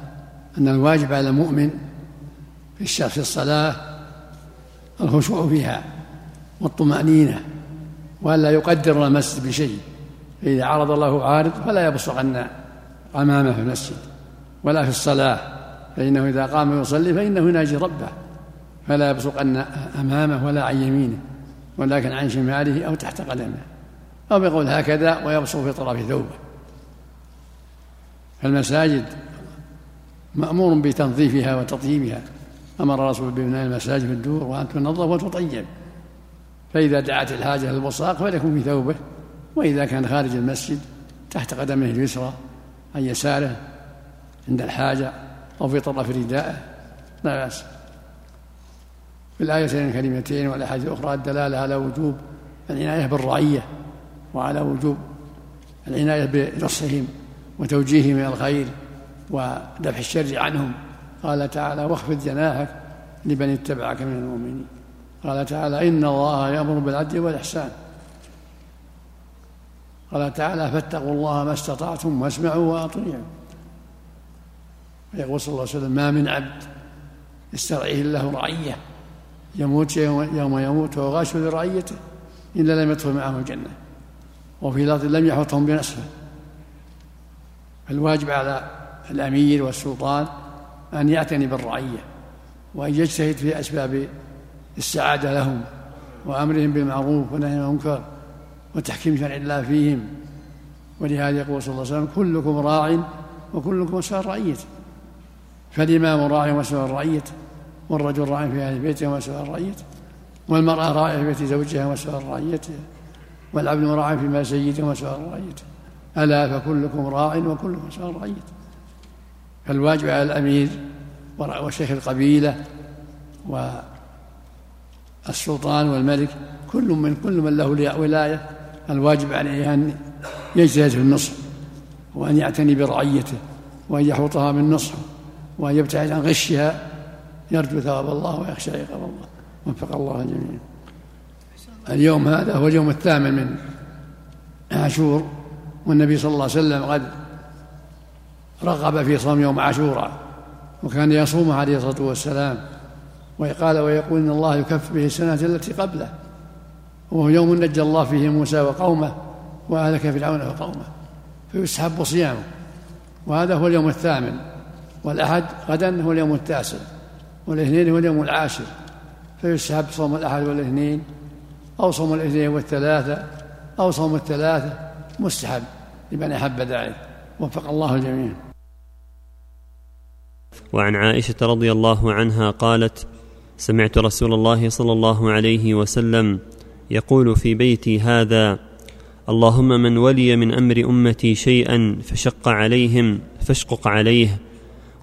أن الواجب على المؤمن في الصلاة الخشوع فيها والطمأنينة وألا يقدر المسجد بشيء. فإذا عرض الله عارض فلا يبصقن أمامه في المسجد. ولا في الصلاة. فإنه إذا قام يصلي فإنه يناجي ربه. فلا يبصقن أمامه ولا عن يمينه. ولكن عن شماله أو تحت قدمه. أو بقول هكذا ويبصق في طرف ثوبه. فالمساجد مأمور بتنظيفها وتطييبها أمر رسول ببناء المساجد في الدور وأن تنظف وتطيب. فإذا دعت الحاجة للبصاق فليكن في ثوبه. وإذا كان خارج المسجد تحت قدمه اليسرى عن يساره عند الحاجة أو في طرف ردائه. لا بأس. في الآيتين الكريمتين والأحاديث الأخرى الدلالة على وجوب العناية بالرعية وعلى وجوب العناية بنصحهم وتوجيههم إلى الخير ودفع الشر عنهم. قال تعالى واخفض جناحك لمن اتبعك من المؤمنين. قال تعالى إن الله يأمر بالعدل والإحسان. قال تعالى فاتقوا الله ما استطعتم واسمعوا وأطيعوا. يقول صلى الله عليه وسلم ما من عبد يسترعيه الله رعية يموت يوم يموت وهو غاش لرعيته إلا لم يدخل معه الجنة. وفي لفظ لم يحطهم بنصفه الواجب على الأمير والسلطان أن يعتني بالرعية وأن يجتهد في أسباب السعادة لهم وأمرهم بالمعروف ونهي عن المنكر وتحكيم شرع الله فيهم. ولهذا يقول صلى الله عليه وسلم كلكم راع وكلكم مسؤول رعيته. فالإمام راع ومسؤول رعيته والرجل راع في أهل بيته ومسؤول رعيته والمرأة راعية في بيت زوجها ومسؤول رعيته والعبد راع فيما سيده ومسؤول رعيته ألا فكلكم راع وكلكم مسؤول رعيته فالواجب على الأمير وشيخ القبيلة والسلطان والملك كل من كل من له ولاية الواجب عليه أن يجتهد في النصح وأن يعتني برعيته وأن يحوطها بالنصح وأن يبتعد عن غشها. يرجو ثواب الله ويخشى عقاب الله. وفق الله الجميع اليوم هذا هو اليوم الثامن من عاشور والنبي صلى الله عليه وسلم قد رغب في صوم يوم عاشوراء وكان يصوم عليه الصلاة والسلام وقال ويقول إن الله يكف به السنة التي قبله وهو يوم نجى الله فيه موسى وقومه واهلك فرعون وقومه فيسحب صيامه وهذا هو اليوم الثامن والأحد غدا هو اليوم التاسع والاثنين هو اليوم العاشر فيسحب صوم الأحد والاثنين أو صوم الاثنين والثلاثة أو صوم الثلاثة مستحب لمن أحب ذلك وفق الله الجميع وعن عائشة رضي الله عنها قالت سمعت رسول الله صلى الله عليه وسلم يقول في بيتي هذا اللهم من ولي من أمر أمتي شيئا فشق عليهم فاشقق عليه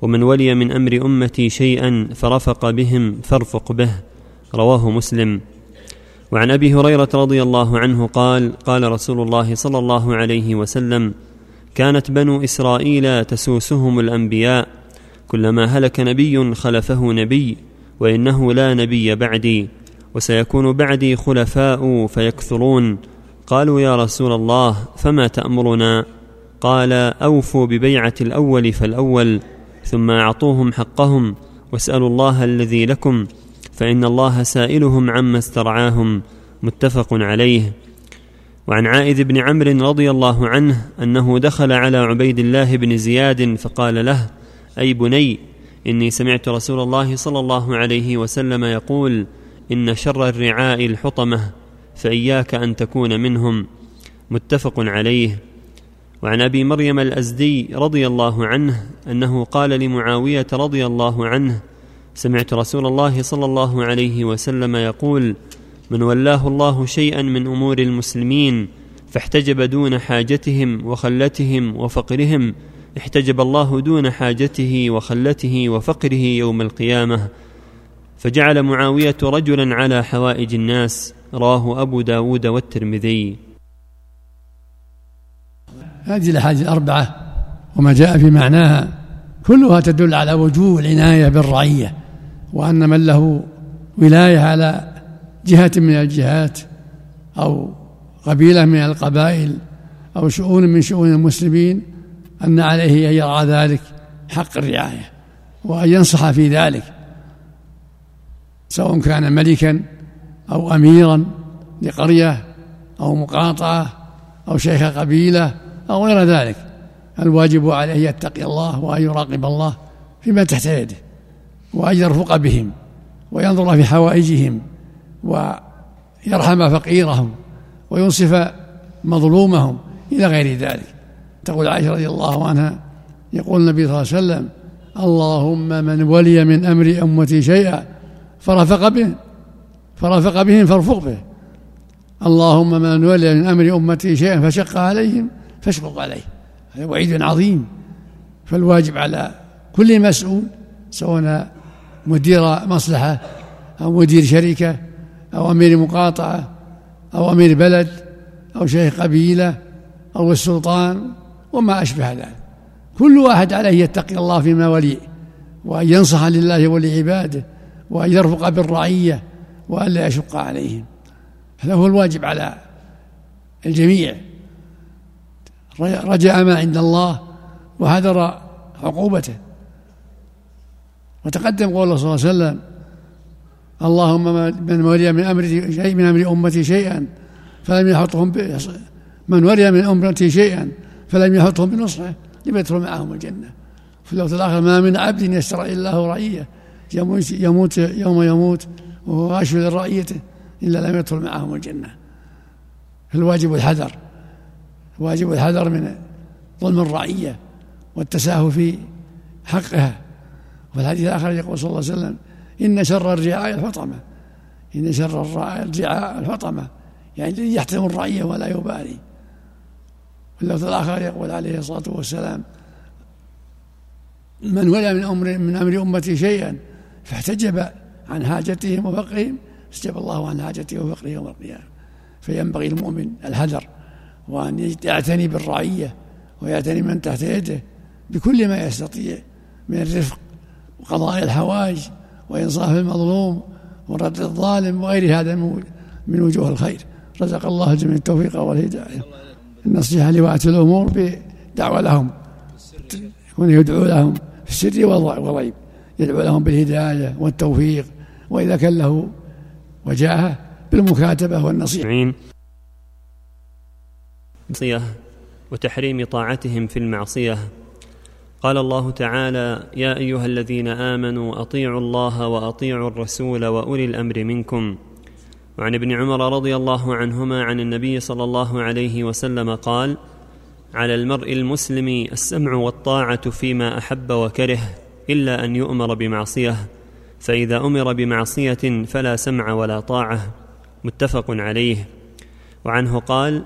ومن ولي من أمر أمتي شيئا فرفق بهم فارفق به. رواه مسلم. وعن أبي هريرة رضي الله عنه قال قال رسول الله صلى الله عليه وسلم كانت بنو إسرائيل تسوسهم الأنبياء كلما هلك نبي خلفه نبي وإنه لا نبي بعدي وسيكون بعدي خلفاء فيكثرون. قالوا يا رسول الله فما تأمرنا؟ قال أوفوا ببيعة الأول فالأول ثم أعطوهم حقهم واسألوا الله الذي لكم فإن الله سائلهم عما استرعاهم متفق عليه. وعن عائذ بن عمرو رضي الله عنه أنه دخل على عبيد الله بن زياد فقال له أي بني إني سمعت رسول الله صلى الله عليه وسلم يقول إن شر الرعاء الحطمة فإياك أن تكون منهم. متفق عليه. وعن أبي مريم الأزدي رضي الله عنه أنه قال لمعاوية رضي الله عنه سمعت رسول الله صلى الله عليه وسلم يقول من ولاه الله شيئا من أمور المسلمين فاحتجب دون حاجتهم وخلتهم وفقرهم احتجب الله دون حاجته وخلته وفقره يوم القيامة فجعل معاوية رجلا على حوائج الناس رواه أبو داود والترمذي. هذه الأحاديث الأربعة وما جاء في معناها كلها تدل على وجوب العناية بالرعية وأن من له ولاية على جهة من الجهات أو قبيلة من القبائل أو شؤون من شؤون المسلمين أن عليه أن يرعى ذلك حق الرعاية وأن ينصح في ذلك سواء كان ملكا أو اميرا لقرية أو مقاطعة أو شيخ قبيلة أو غير ذلك. الواجب عليه أن يتقي الله وأن يراقب الله فيما تحت يده وأن يرفق بهم وينظر في حوائجهم ويرحم فقيرهم وينصف مظلومهم إلى غير ذلك. تقول عائشة رضي الله عنها يقول النبي صلى الله عليه وسلم اللهم من ولي من أمر أمتي شيئا فرفق به فرفق بهم فارفق به. اللهم من ولي من أمر أمتي شيئا فشق عليهم فاشفق عليه. هذا وعيد عظيم. فالواجب على كل مسؤول سواء مدير مصلحة أو مدير شركة أو أمير مقاطعة أو أمير بلد أو شيخ قبيلة أو السلطان وما أشبه ذلك. كل واحد عليه يتقي الله فيما ولي وأن ينصح لله ولعباده وأن يرفق بالرعية وأن لا يشق عليهم. هذا هو الواجب على الجميع. رجع ما عند الله وهذر عقوبته. وتقدم قول صلى الله عليه وسلم اللهم من ولي من أمر شيء من أمر أمتي شيئا فلم يحطهم من ولي من امتي شيئا فلم يحطهم بنصحه لم يدخل معهم الجنة. في اللفظ الآخر ما من عبد يشترى إلا له رعية. يموت, يموت يوم يموت وهو غاش لرعيته إلا لم يدخل معهم الجنة. فالواجب الحذر. واجب الحذر من ظلم الرعية والتساهل في حقها. وفي الحديث الآخر يقول صلى الله عليه وسلم إن شر الرعاية الحطمة إن شر الرعاية الحطمة يعني الذي يحترم الرعية ولا يبالي. واللفظ الآخر يقول عليه الصلاة والسلام من ولى من أمر من أمر أمتي شيئا فاحتجب عن حاجتهم وفقرهم استجاب الله عن حاجته وفقره يوم القيامة. فينبغي المؤمن الحذر وأن يعتني بالرعية ويعتني من تحت يده بكل ما يستطيع من الرفق وقضاء الحوائج وإنصاف المظلوم ورد الظالم وغير هذا من وجوه الخير. رزق الله الجميع التوفيق والهداية. النصيحة لولاة الأمور بدعوة لهم؟ يكون يدعو لهم في السر والغيب. يدعو لهم بالهداية والتوفيق وإذا كان له وجاهة بالمكاتبة والنصيحة. وتحريم طاعتهم في المعصية. قال الله تعالى يا أيها الذين آمنوا أطيعوا الله وأطيعوا الرسول وأولي الأمر منكم. وعن ابن عمر رضي الله عنهما عن النبي صلى الله عليه وسلم قال على المرء المسلم السمع والطاعة فيما أحب وكره إلا أن يؤمر بمعصية فإذا أمر بمعصية فلا سمع ولا طاعة. متفق عليه. وعنه قال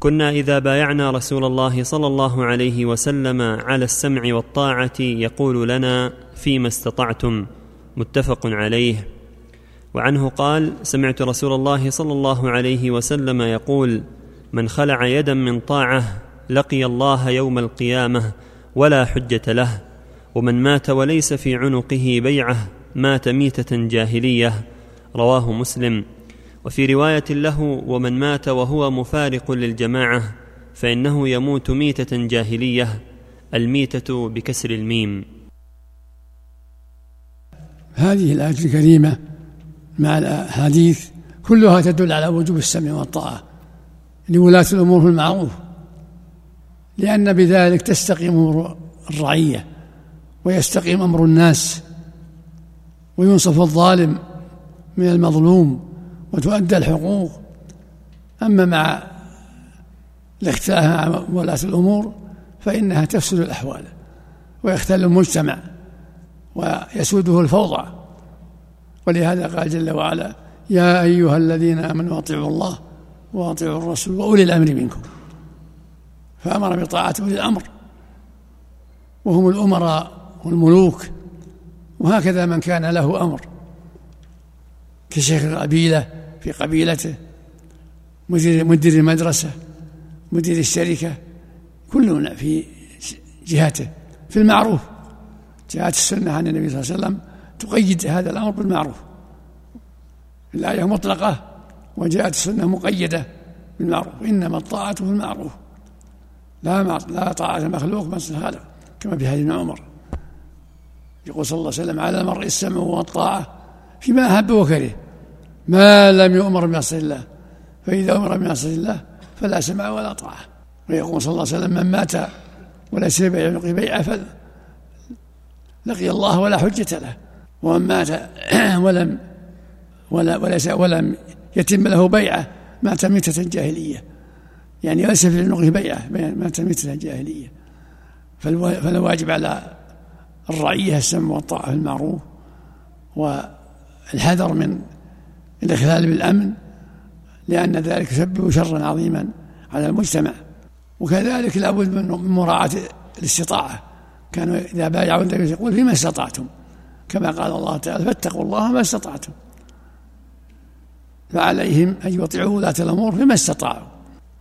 كنا إذا بايعنا رسول الله صلى الله عليه وسلم على السمع والطاعة يقول لنا فيما استطعتم. متفق عليه. وعنه قال سمعت رسول الله صلى الله عليه وسلم يقول من خلع يدا من طاعة لقي الله يوم القيامة ولا حجة له ومن مات وليس في عنقه بيعة مات ميتة جاهلية رواه مسلم. وفي رواية له ومن مات وهو مفارق للجماعة فإنه يموت ميتة جاهلية الميتة بكسر الميم هذه الآية الكريمة مع الأحاديث كلها تدل على وجوب السمع والطاعة. لولاة الأمور في المعروف لأن بذلك تستقيم أمور الرعية ويستقيم أمر الناس وينصف الظالم من المظلوم وتؤدى الحقوق. أما مع الاختلاف مع ولاة الأمور فإنها تفسد الأحوال ويختل المجتمع ويسوده الفوضى. ولهذا قال جل وعلا يا أيها الذين آمنوا أطيعوا الله وأطيعوا الرسول وأولي الأمر منكم. فأمر بطاعة أولي الأمر. وهم الأمراء والملوك. وهكذا من كان له أمر. كشيخ القبيلة في قبيلته مدير مدير المدرسة مدير الشركة كلنا في جهته في المعروف جاءت السنة عن النبي صلى الله عليه وسلم تقيد هذا الأمر بالمعروف. الآية مطلقة وجاءت السنة مقيدة بالمعروف. إنما الطاعة في المعروف. لا لا طاعة المخلوق بس الخالق كما في حديث عمر. يقول صلى الله عليه وسلم على المرء السمع والطاعة فيما أحب وكره. ما لم يؤمر بمعصية الله فإذا أمر بمعصية الله فلا سمع ولا طاعة. ويقول صلى الله عليه وسلم من مات وليس يبيع بيعه لقي الله ولا حجة له. ومن مات ولم ولا وليس ولم يتم له بيعة مات ميتة جاهلية. يعني ليس في عنقه بيعة مات ميتة جاهلية. فالواجب على الرعية السمع والطاعة في المعروف والحذر من الإخلال بالأمن لأن ذلك يسبب شرا عظيما على المجتمع. وكذلك لابد من مراعاة الاستطاعة. كانوا إذا بايعوا النبي يقول فيما استطعتم؟ كما قال الله تعالى فاتقوا الله ما استطعتم. فعليهم أن يطيعوا ولاة الأمور فيما استطاعوا.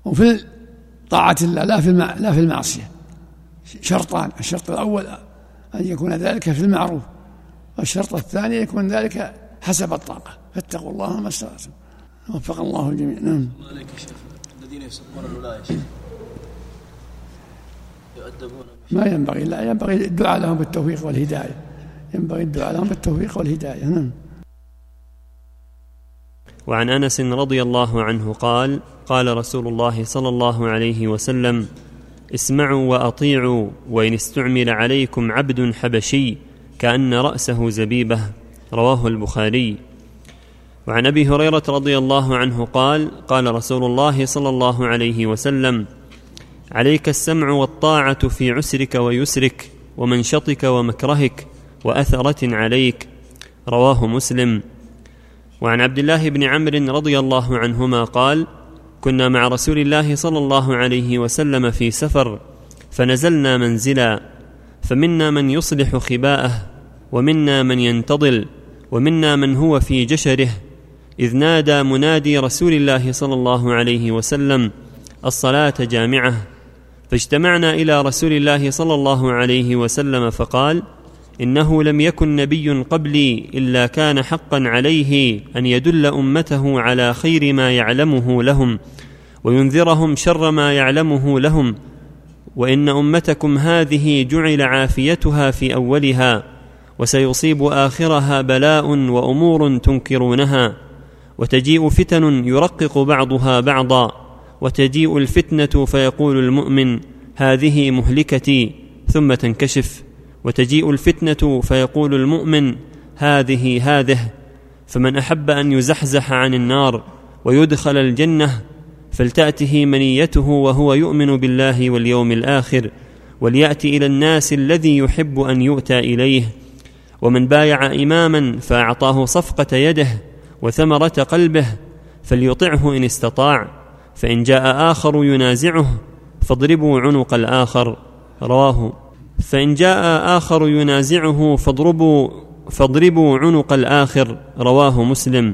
وفي طاعة الله لا في لا في المعصية. شرطان الشرط الأول أن يكون ذلك في المعروف. والشرط الثاني يكون ذلك حسب الطاقة. فاتقوا الله ما استطعتم. وفق الله الجميع. نعم. عليك شيخ؟ الذين يسبون الولاية يؤدبون. ما ينبغي لا ينبغي الدعاء لهم بالتوفيق والهداية. ينبغي الدعاء لهم بالتوفيق والهداية. نعم. وعن أنس رضي الله عنه قال قال رسول الله صلى الله عليه وسلم اسمعوا وأطيعوا وإن استعمل عليكم عبد حبشي كأن رأسه زبيبة. رواه البخاري. وعن أبي هريرة رضي الله عنه قال قال رسول الله صلى الله عليه وسلم عليك السمع والطاعة في عسرك ويسرك ومنشطك ومكرهك وأثرة عليك. رواه مسلم. وعن عبد الله بن عمرو رضي الله عنهما قال كنا مع رسول الله صلى الله عليه وسلم في سفر فنزلنا منزلا فمنا من يصلح خباءه ومنا من ينتضل ومنا من هو في جشره إذ نادى منادي رسول الله صلى الله عليه وسلم الصلاة جامعة. فاجتمعنا إلى رسول الله صلى الله عليه وسلم فقال إنه لم يكن نبي قبلي إلا كان حقا عليه أن يدل أمته على خير ما يعلمه لهم وينذرهم شر ما يعلمه لهم وإن أمتكم هذه جعل عافيتها في أولها وسيصيب آخرها بلاء وأمور تنكرونها وتجيء فتن يرقق بعضها بعضا وتجيء الفتنة فيقول المؤمن هذه مهلكتي ثم تنكشف. وتجيء الفتنة فيقول المؤمن هذه هذه فمن أحب أن يزحزح عن النار ويدخل الجنة فلتأته منيته وهو يؤمن بالله واليوم الآخر ولياتي إلى الناس الذي يحب أن يؤتى إليه. ومن بايع إماما فأعطاه صفقة يده وثمرة قلبه فليطعه إن استطاع فإن جاء آخر ينازعه فاضربوا عنق الآخر. رواه فإن جاء آخر ينازعه فاضربوا فاضربوا عنق الآخر رواه مسلم.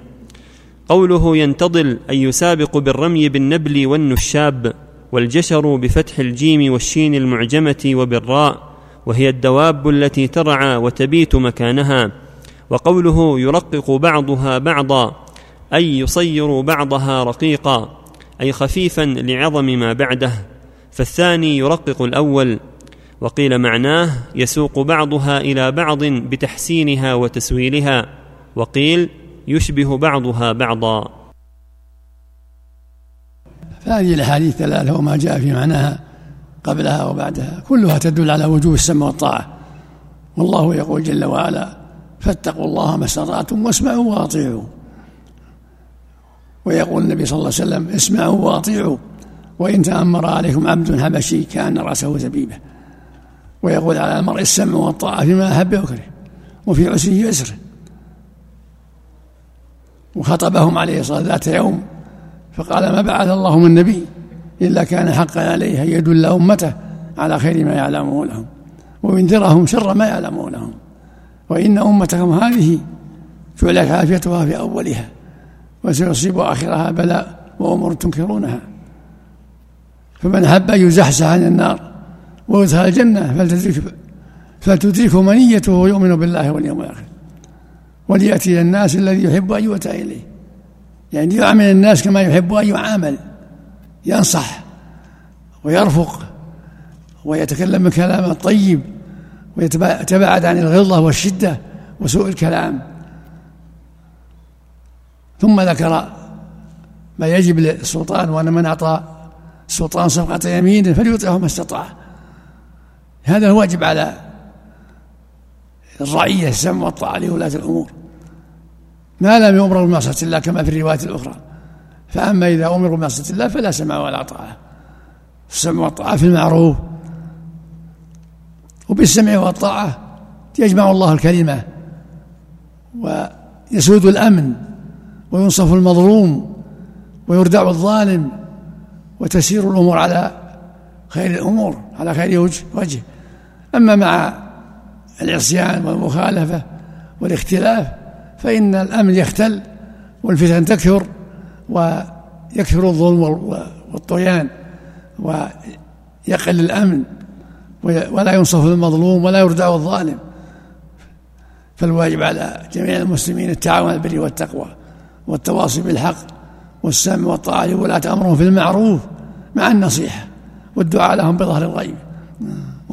قوله ينتضل أي يسابق بالرمي بالنبل والنشاب والجشر بفتح الجيم والشين المعجمة وبالراء وهي الدواب التي ترعى وتبيت مكانها. وقوله يرقق بعضها بعضا أي يصير بعضها رقيقا أي خفيفا لعظم ما بعده. فالثاني يرقق الأول وقيل معناه يسوق بعضها إلى بعض بتحسينها وتسويلها وقيل يشبه بعضها بعضا. فهذه الأحاديث الثلاثه وما جاء في معناها قبلها وبعدها كلها تدل على وجوب السمع والطاعة. والله يقول جل وعلا فاتقوا الله ما استطعتم واسمعوا واطيعوا. ويقول النبي صلى الله عليه وسلم اسمعوا واطيعوا وإن تأمر عليكم عبد حبشي كان رأسه زبيبة. ويقول على المرء السمع والطاعة فيما أحب وكره وفي عسره يسره. وخطبهم عليه الصلاة ذات يوم فقال ما بعث الله من نبي إلا كان حقا عليه أن يدل أمته على خير ما يعلمه لهم وينذرهم شر ما يعلمه لهم. وإن أمتكم هذه جعلت عافيتها في أولها وسيصيب آخرها بلاء وأمور تنكرونها. فمن أحب أن يزحزح عن النار ويدخل الجنة فلتدرك فلتدركه منيته ويؤمن بالله واليوم الآخر. وليأتي الناس الذي يحب أن يؤتى إليه. يعني يعامل الناس كما يحب أن يعامل. ينصح ويرفق ويتكلم بكلام طيب ويتباعد عن الغلظة والشدة وسوء الكلام. ثم ذكر ما يجب للسلطان وأن من أعطى السلطان صفقة يمين فليطعه ما استطاع. هذا الواجب على الرعية السمع والطاعة لولاة الأمور. ما لم يؤمروا بمعصية الله كما في الروايات الأخرى. فأما إذا أمروا بمعصية الله فلا سمع ولا طاعة السمع والطاعة في المعروف. وبالسمع والطاعة يجمع الله الكلمة ويسود الأمن وينصف المظلوم ويردع الظالم وتسير الأمور على خير الأمور على خير وجه. أما مع العصيان والمخالفة والاختلاف فإن الأمن يختل والفتن تكثر ويكثر الظلم والطغيان ويقل الأمن ولا ينصف المظلوم ولا يردع الظالم. فالواجب على جميع المسلمين التعاون على البر والتقوى والتواصي بالحق والسمع والطاعة لولاة أمرهم في المعروف مع النصيحة والدعاء لهم بظهر الغيب.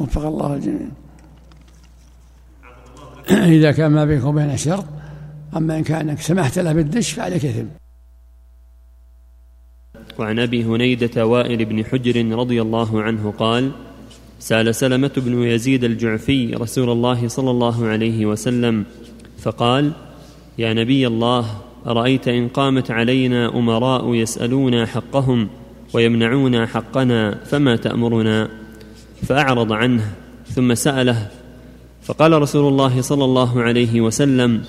وفق الله الجميع. إذا كان ما بينك وبين شر أما إن كان سمحت له بالدش فعليك إثم. وعن أبي هنيدة وائل بن حجر رضي الله عنه قال سأل سلمة بن يزيد الجعفي رسول الله صلى الله عليه وسلم فقال يا نبي الله أرأيت إن قامت علينا أمراء يسألون حقهم ويمنعون حقنا فما تأمرنا؟ فأعرض عنه ثم سأله فقال رسول الله صلى الله عليه وسلم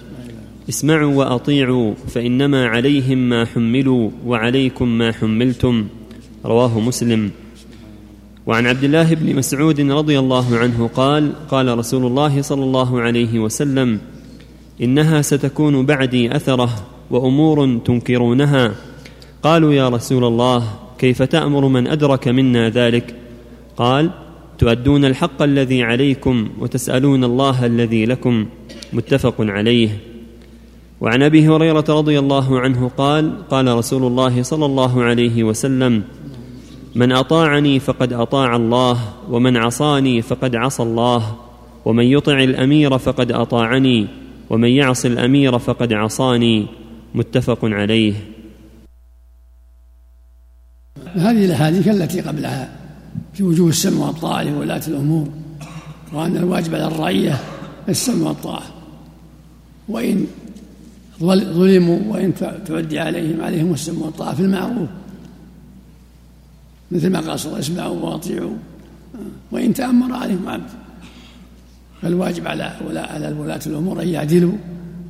اسمعوا وأطيعوا فإنما عليهم ما حملوا وعليكم ما حملتم. رواه مسلم. وعن عبد الله بن مسعود رضي الله عنه قال قال رسول الله صلى الله عليه وسلم إنها ستكون بعدي أثرة وأمور تنكرونها. قالوا يا رسول الله كيف تأمر من أدرك منا ذلك؟ قال تؤدون الحق الذي عليكم وتسألون الله الذي لكم متفق عليه. وعن أبي هريرة رضي الله عنه قال قال رسول الله صلى الله عليه وسلم من أطاعني فقد أطاع الله ومن عصاني فقد عصى الله ومن يطع الأمير فقد أطاعني ومن يعص الأمير فقد عصاني متفق عليه. هذه الأحاديث التي قبلها في وجوب السمع والطاعة لولاة الأمور وأن الواجب على الرعية السمع والطاعة. وإن ظلموا وإن تعدي عليهم عليهم السمع والطاعة في المعروف. مثل ما قال صلى الله اسمعوا وأطيعوا. وإن تأمر عليهم عبد. فالواجب على على ولاة الأمور أن يعدلوا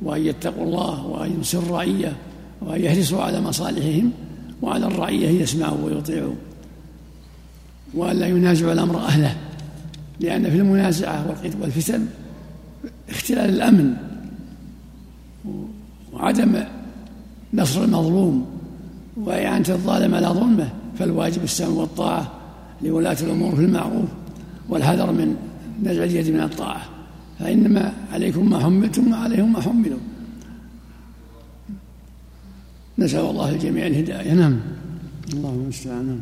وأن يتقوا الله وأن ينصروا الرعية وأن يحرصوا على مصالحهم وعلى الرعية يسمعوا ويطيعوا. وأن لا ينازعوا الأمر أهله لأن في المنازعة والفتن اختلال الأمن وعدم نصر المظلوم وإعانة الظالم على ظلمه فالواجب السمع والطاعة لولاة الأمور في المعروف والحذر من نزع اليد من الطاعة. فإنما عليكم ما حملتم وعليهم ما حملوا. نسأل الله الجميع الهداية. نعم. اللهم المستعان